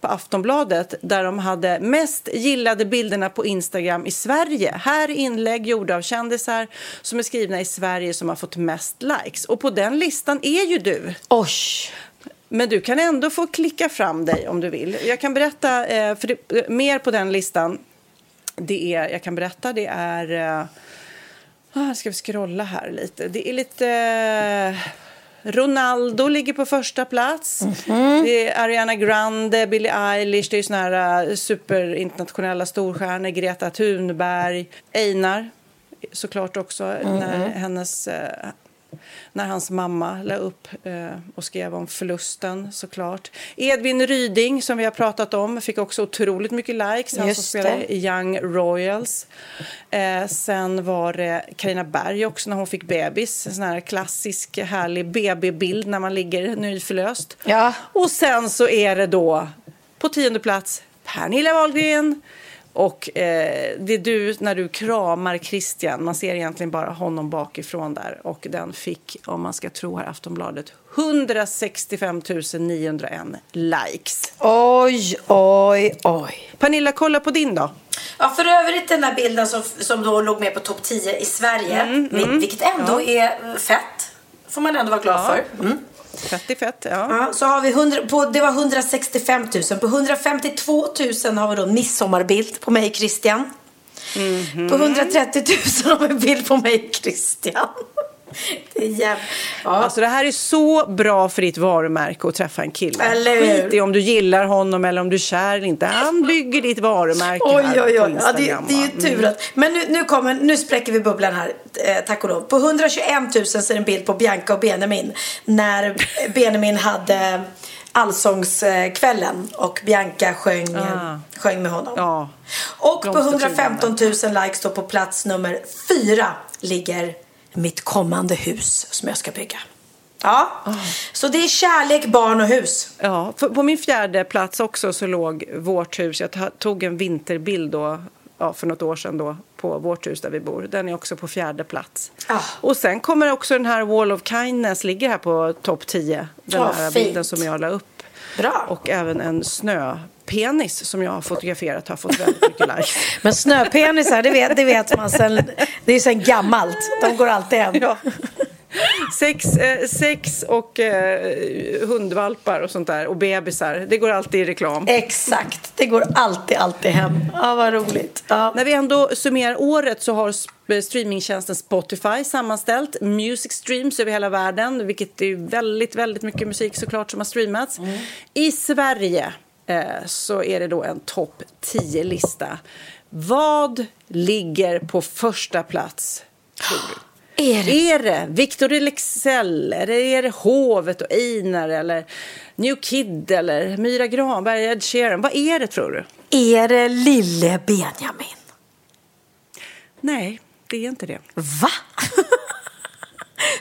på Aftonbladet där de hade mest gillade bilderna på Instagram i Sverige. Här är inlägg gjorda av kändisar som är skrivna i Sverige som har fått mest likes. Och på den listan är ju du. Oj! Men du kan ändå få klicka fram dig om du vill. Jag kan berätta, eh, det, eh, mer på den listan. Det är, jag kan berätta, det är... eh, Ah, ska vi scrolla här lite. Det är lite... eh, Ronaldo ligger på första plats. Det är Ariana Grande, Billie Eilish, det är såna här eh, superinternationella storstjärnor. Greta Thunberg, Einar såklart också. När, hennes, eh, när hans mamma la upp eh, och skrev om förlusten såklart. Edvin Ryding som vi har pratat om fick också otroligt mycket likes. Han som Just det. i Young Royals. Eh, sen var det Carina Berg också när hon fick bebis. En sån här klassisk härlig BB-bild när man ligger nyförlöst. Ja. Och sen så är det då på tionde plats Pernilla Wahlgren Och eh, det är du, när du kramar Christian, man ser egentligen bara honom bakifrån där. Och den fick, om man ska tro här Aftonbladet, 165 901 likes. Oj, oj, oj. Pernilla, kolla på din då. Ja, för övrigt den där bilden som, som då låg med på topp 10 i Sverige, Mm, vil- mm. vilket ändå Ja. är fett. Får man ändå vara glad Ja. för. Mm. Fett i fett, ja. Ja, så har vi 100, på, det var 165 000. På 152 000 har vi då midsommarbild på mig Christian. Mhm. På 130 000 har vi en bild på mig Christian. Det är jävligt. Ja. Alltså det här är så bra för ditt varumärke att träffa en kille. Eller? Skit i om du gillar honom eller om du är kär eller inte. Han bygger ditt varumärke Oj, här oj, oj. Ja, det, det är ju tur att... Men nu, nu, kommer, nu spräcker vi bubblan här, eh, tack och lov. På 121 000 så är det en bild på Bianca och Benjamin. När Benjamin hade Allsångskvällen och Bianca sjöng, Ah. sjöng med honom. Ja. Och på Blomstertiden. 115 000 likes då på plats nummer fyra ligger mitt kommande hus som jag ska bygga. Ja, så det är kärlek, barn och hus. Ja, på min fjärde plats också så låg vårt hus. Jag tog en vinterbild då, ja, för något år sedan då, på vårt hus där vi bor. Den är också på fjärde plats. Ah. Och sen kommer också den här Wall of Kindness, ligger här på topp 10. Den Ja, här fint. bilden som jag la upp. Bra. Och även en snöpenis som jag har fotograferat har fått väldigt mycket likes. Men snöpenisar, det vet, det vet man sen, det är sen gammalt. De går alltid hem. Ja. Sex, eh, sex och eh, hundvalpar och sånt där och bebisar. Det går alltid i reklam. Exakt, det går alltid, alltid hem. Ja, vad roligt. Ja. När vi ändå summerar året så har sp- streamingtjänsten Spotify sammanställt music streams över hela världen, vilket är väldigt, väldigt mycket musik såklart som har streamats. I Sverige eh, så är det då en topp 10-lista. Vad ligger på första plats, tror du? Är det? Är det Victor Leksell, eller är det Hovet och Einar eller New Kid eller Myra Granberg, Ed Sheeran? Vad är det tror du? Är det lille Benjamin? Nej, det är inte det. Va?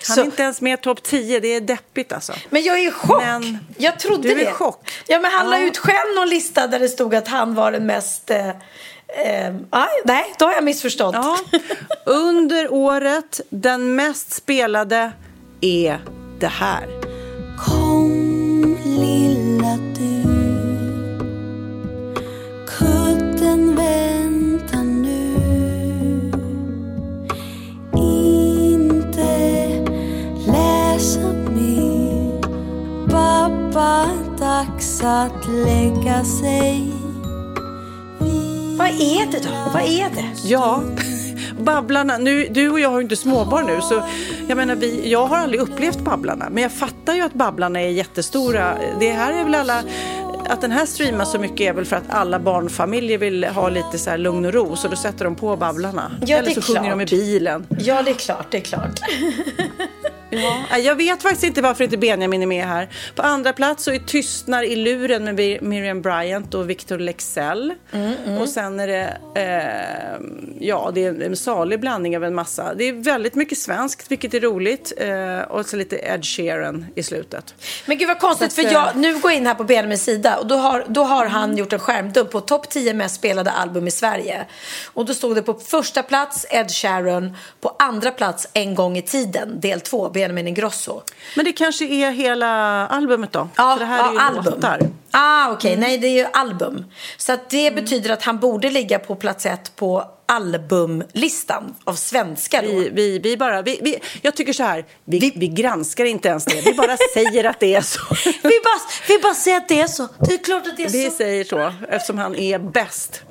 Han Så- är inte ens med i topp 10, det är deppigt alltså. Men jag är i chock. Men jag trodde du är det. chock. Ja, men han la Ja. ut själv någon lista där det stod att han var den mest... Eh, eh, aj, nej, då har jag missförstått. Ja, under året, den mest spelade är det här. Pappa, dags att lägga sig Vad är det då? Vad är det? Ja, Babblarna. Nu, du och jag har ju inte småbarn nu, så jag menar, vi, jag har aldrig upplevt Babblarna. Men jag fattar ju att Babblarna är jättestora. Det här är väl alla... Att den här streamas så mycket är väl för att alla barnfamiljer vill ha lite så här lugn och ro, så då sätter de på Babblarna. Ja, Eller så är sjunger klart. de i bilen. Ja, det är klart, det är klart. Ja, jag vet faktiskt inte varför inte Benjamin är med här. På andra plats så är Tystnar i luren med Miriam Bryant och Victor Lexell. Och sen är det, eh, ja, det är en salig blandning av en massa. Det är väldigt mycket svenskt, vilket är roligt. Eh, och så lite Ed Sheeran i slutet. Men gud vad konstigt, Så för jag, eh, nu går jag in här på Benjamins sida och då har, då har han gjort en skärmdump på topp 10 mest spelade album i Sverige. Och då stod det på första plats Ed Sheeran, på andra plats En gång i tiden, del 2, Benjamin Ingrosso. Men det kanske är hela albumet då? Ja, För det här ja, är ju album. låtar. Ah, okej, nej det är ju album. Så det betyder att han borde ligga på plats ett på albumlistan av svenskar. Vi, vi, vi bara, vi, vi, jag tycker så här, vi, vi granskar inte ens det. Vi bara säger att det är så. Vi bara, vi bara säger att det är så. Det är klart att det är Vi så. säger så, eftersom han är bäst.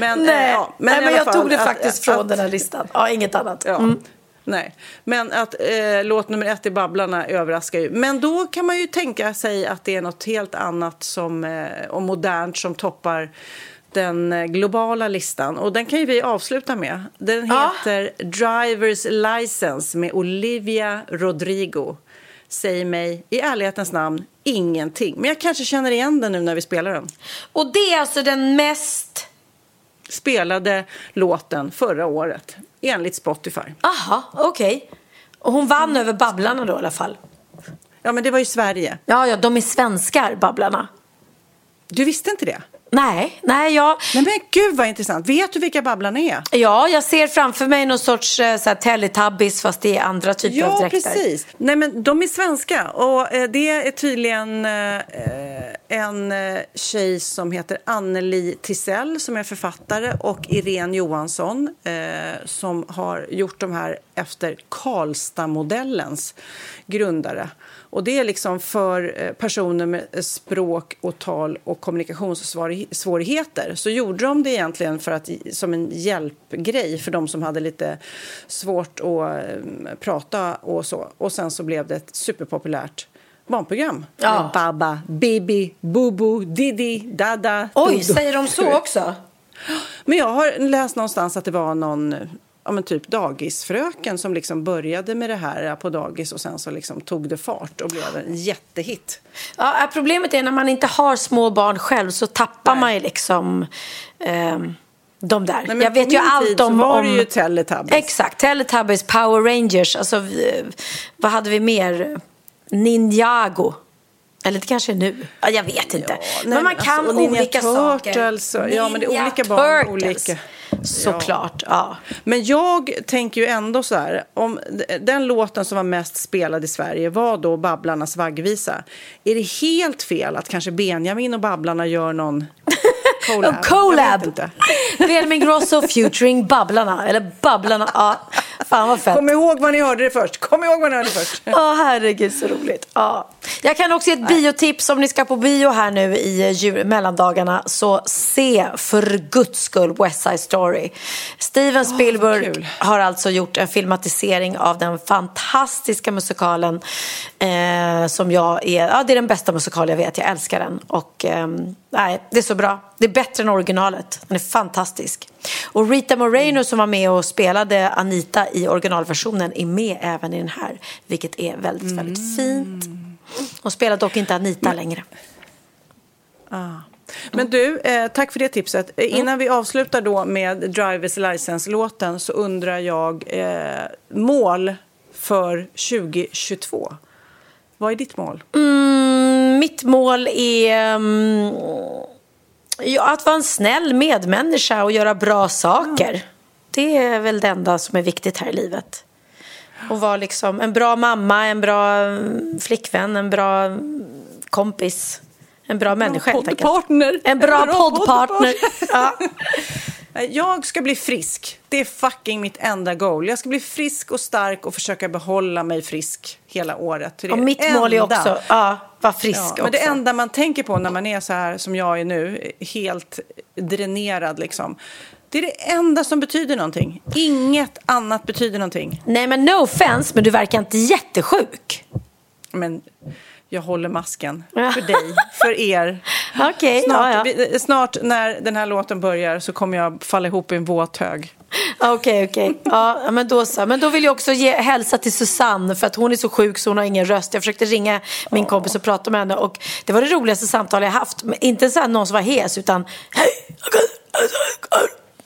Men, Nej, eh, ja, nej i men jag fall tog det att- faktiskt att- från att- den här listan. Ja, inget annat. Ja. Mm. Nej, men att eh, låt nummer ett i Babblarna överraskar ju. Men då kan man ju tänka sig att det är något helt annat som, eh, och modernt som toppar den eh, globala listan. Och den kan ju vi avsluta med. Den Ja. heter Drivers License med Olivia Rodrigo. Säger mig i ärlighetens namn ingenting. Men jag kanske känner igen den nu när vi spelar den. Och det är alltså den mest... Spelade låten förra året, enligt Spotify. Aha, okej. Och hon vann över Babblarna då i alla fall. Ja, men det var ju Sverige. Ja, ja, de är svenskar, Babblarna. Du visste inte det? Nej, nej jag... Nej men gud vad intressant. Vet du vilka Babblarna är? Ja, jag ser framför mig någon sorts eh, så här, Teletubbies fast det är andra typer av Ja, dräkter. precis. Nej, men de är svenska och eh, det är tydligen eh, en eh, tjej som heter Anneli Tisell som är författare och Irene Johansson eh, som har gjort de här efter Karlstad-modellens grundare. Och det är liksom för eh, personer med språk och tal och kommunikationssvårigheter. Så gjorde de det egentligen för att, som en hjälpgrej för de som hade lite svårt att eh, prata och så. Och sen så blev det ett superpopulärt barnprogram. Ja. Baba, Bibi, Bubu, Didi, Dada. Oj, Dodo. säger de så också? Men jag har läst någonstans att det var någon ja, men typ dagisfröken som liksom började med det här på dagis och sen så liksom tog det fart och blev en jättehit. Ja, äh, problemet är när man inte har små barn själv så tappar man ju liksom ehm, de där. Nej, jag på vet ju allt om... var om... det ju Teletubbies. Exakt, Teletubbies, Power Rangers, alltså vi- vad hade vi mer? Ninjago. Eller det kanske är nu. Ja, jag vet inte. Nej, men man kan alltså, Ninja olika saker. Turtles och- ja, men det är Ninja olika barn, Turtles. olika- Såklart, ja. Men jag tänker ju ändå så här, om den låten som var mest spelad i Sverige var då Babblarnas vaggvisa. Är det helt fel att kanske Benjamin och Babblarna gör någon collab? En collab. Benjamin Grosso featuring Babblarna. Eller Babblarna. Ja, fan vad fett. Kom ihåg vad ni hörde det först. Kom ihåg vad ni hörde det först. Ja, herregud så roligt. Ja. Jag kan också ge ett biotips om ni ska på bio här nu i jul- mellandagarna. Så se för guds skull West Side Story. Steven Spielberg kul. har alltså gjort en filmatisering av den fantastiska musikalen eh, som jag är, ja det är den bästa musikal jag vet, jag älskar den. Och ehm, nej, det är så bra. Det är bättre än originalet. Den är fantastisk. Och Rita Moreno som var med och spelade Anita i originalversionen är med även i den här. Vilket är väldigt, väldigt fint. Hon spelar dock inte Anita längre. Ah. Men du, eh, tack för det tipset. Eh, Innan vi avslutar då med Drivers License-låten så undrar jag eh, mål för 2022. Vad är ditt mål? Mm, mitt mål är mm, ja, att vara en snäll medmänniska och göra bra saker. Det är väl det enda som är viktigt här i livet. Och vara liksom en bra mamma, en bra mm, flickvän, en bra mm, kompis. En bra människa helt enkelt. poddpartner. En bra bra poddpartner. Ja. Jag ska bli frisk. Det är fucking mitt enda goal. Jag ska bli frisk och stark och försöka behålla mig frisk hela året. Det är Och mitt det mål är enda. också ja, vara frisk Ja, men det enda man tänker på när man är så här som jag är nu, helt dränerad liksom. Det är det enda som betyder någonting. Inget annat betyder någonting. Nej men no offense, men du verkar inte jättesjuk. Men jag håller masken för dig, för er. Okej, snart, ja, ja. snart när den här låten börjar så kommer jag falla ihop i en våt hög. Okej, okej. Ja, men då så. Men då vill jag också ge hälsa till Susanne för att hon är så sjuk så hon har ingen röst. Jag försökte ringa min kompis och prata med henne och det var det roligaste samtal jag haft. Men inte så här någon som var hes utan hej.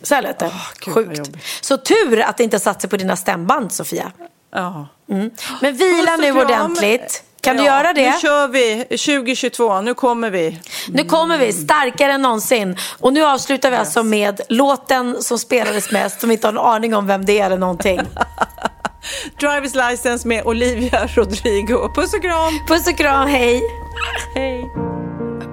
Så här lät det. vad Sjukt. Så tur att det inte satt sig på dina stämband Sofia. Ja. Mm. Men vila nu ordentligt. Kan du Ja, göra det? Nu kör vi 2022, nu kommer vi. Nu kommer vi, starkare än någonsin. Och nu avslutar vi alltså med låten som spelades mest, som vi inte har en aning om vem det är eller någonting. Drivers license med Olivia Rodrigo. Puss och kram! Puss och kram, hej! Hej!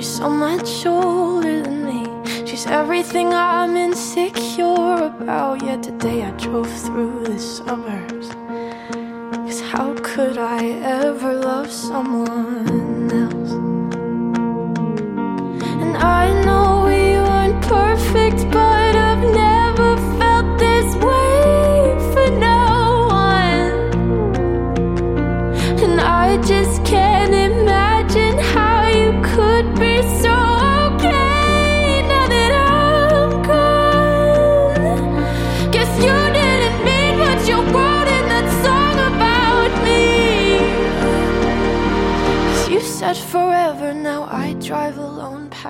She's so much older than me. She's everything I'm insecure about. Yet today I drove through the suburbs. Cause how could I ever love someone else? And I know we weren't perfect, but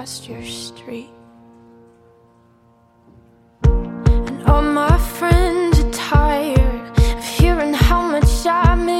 past your street. And all my friends are tired of hearing how much I miss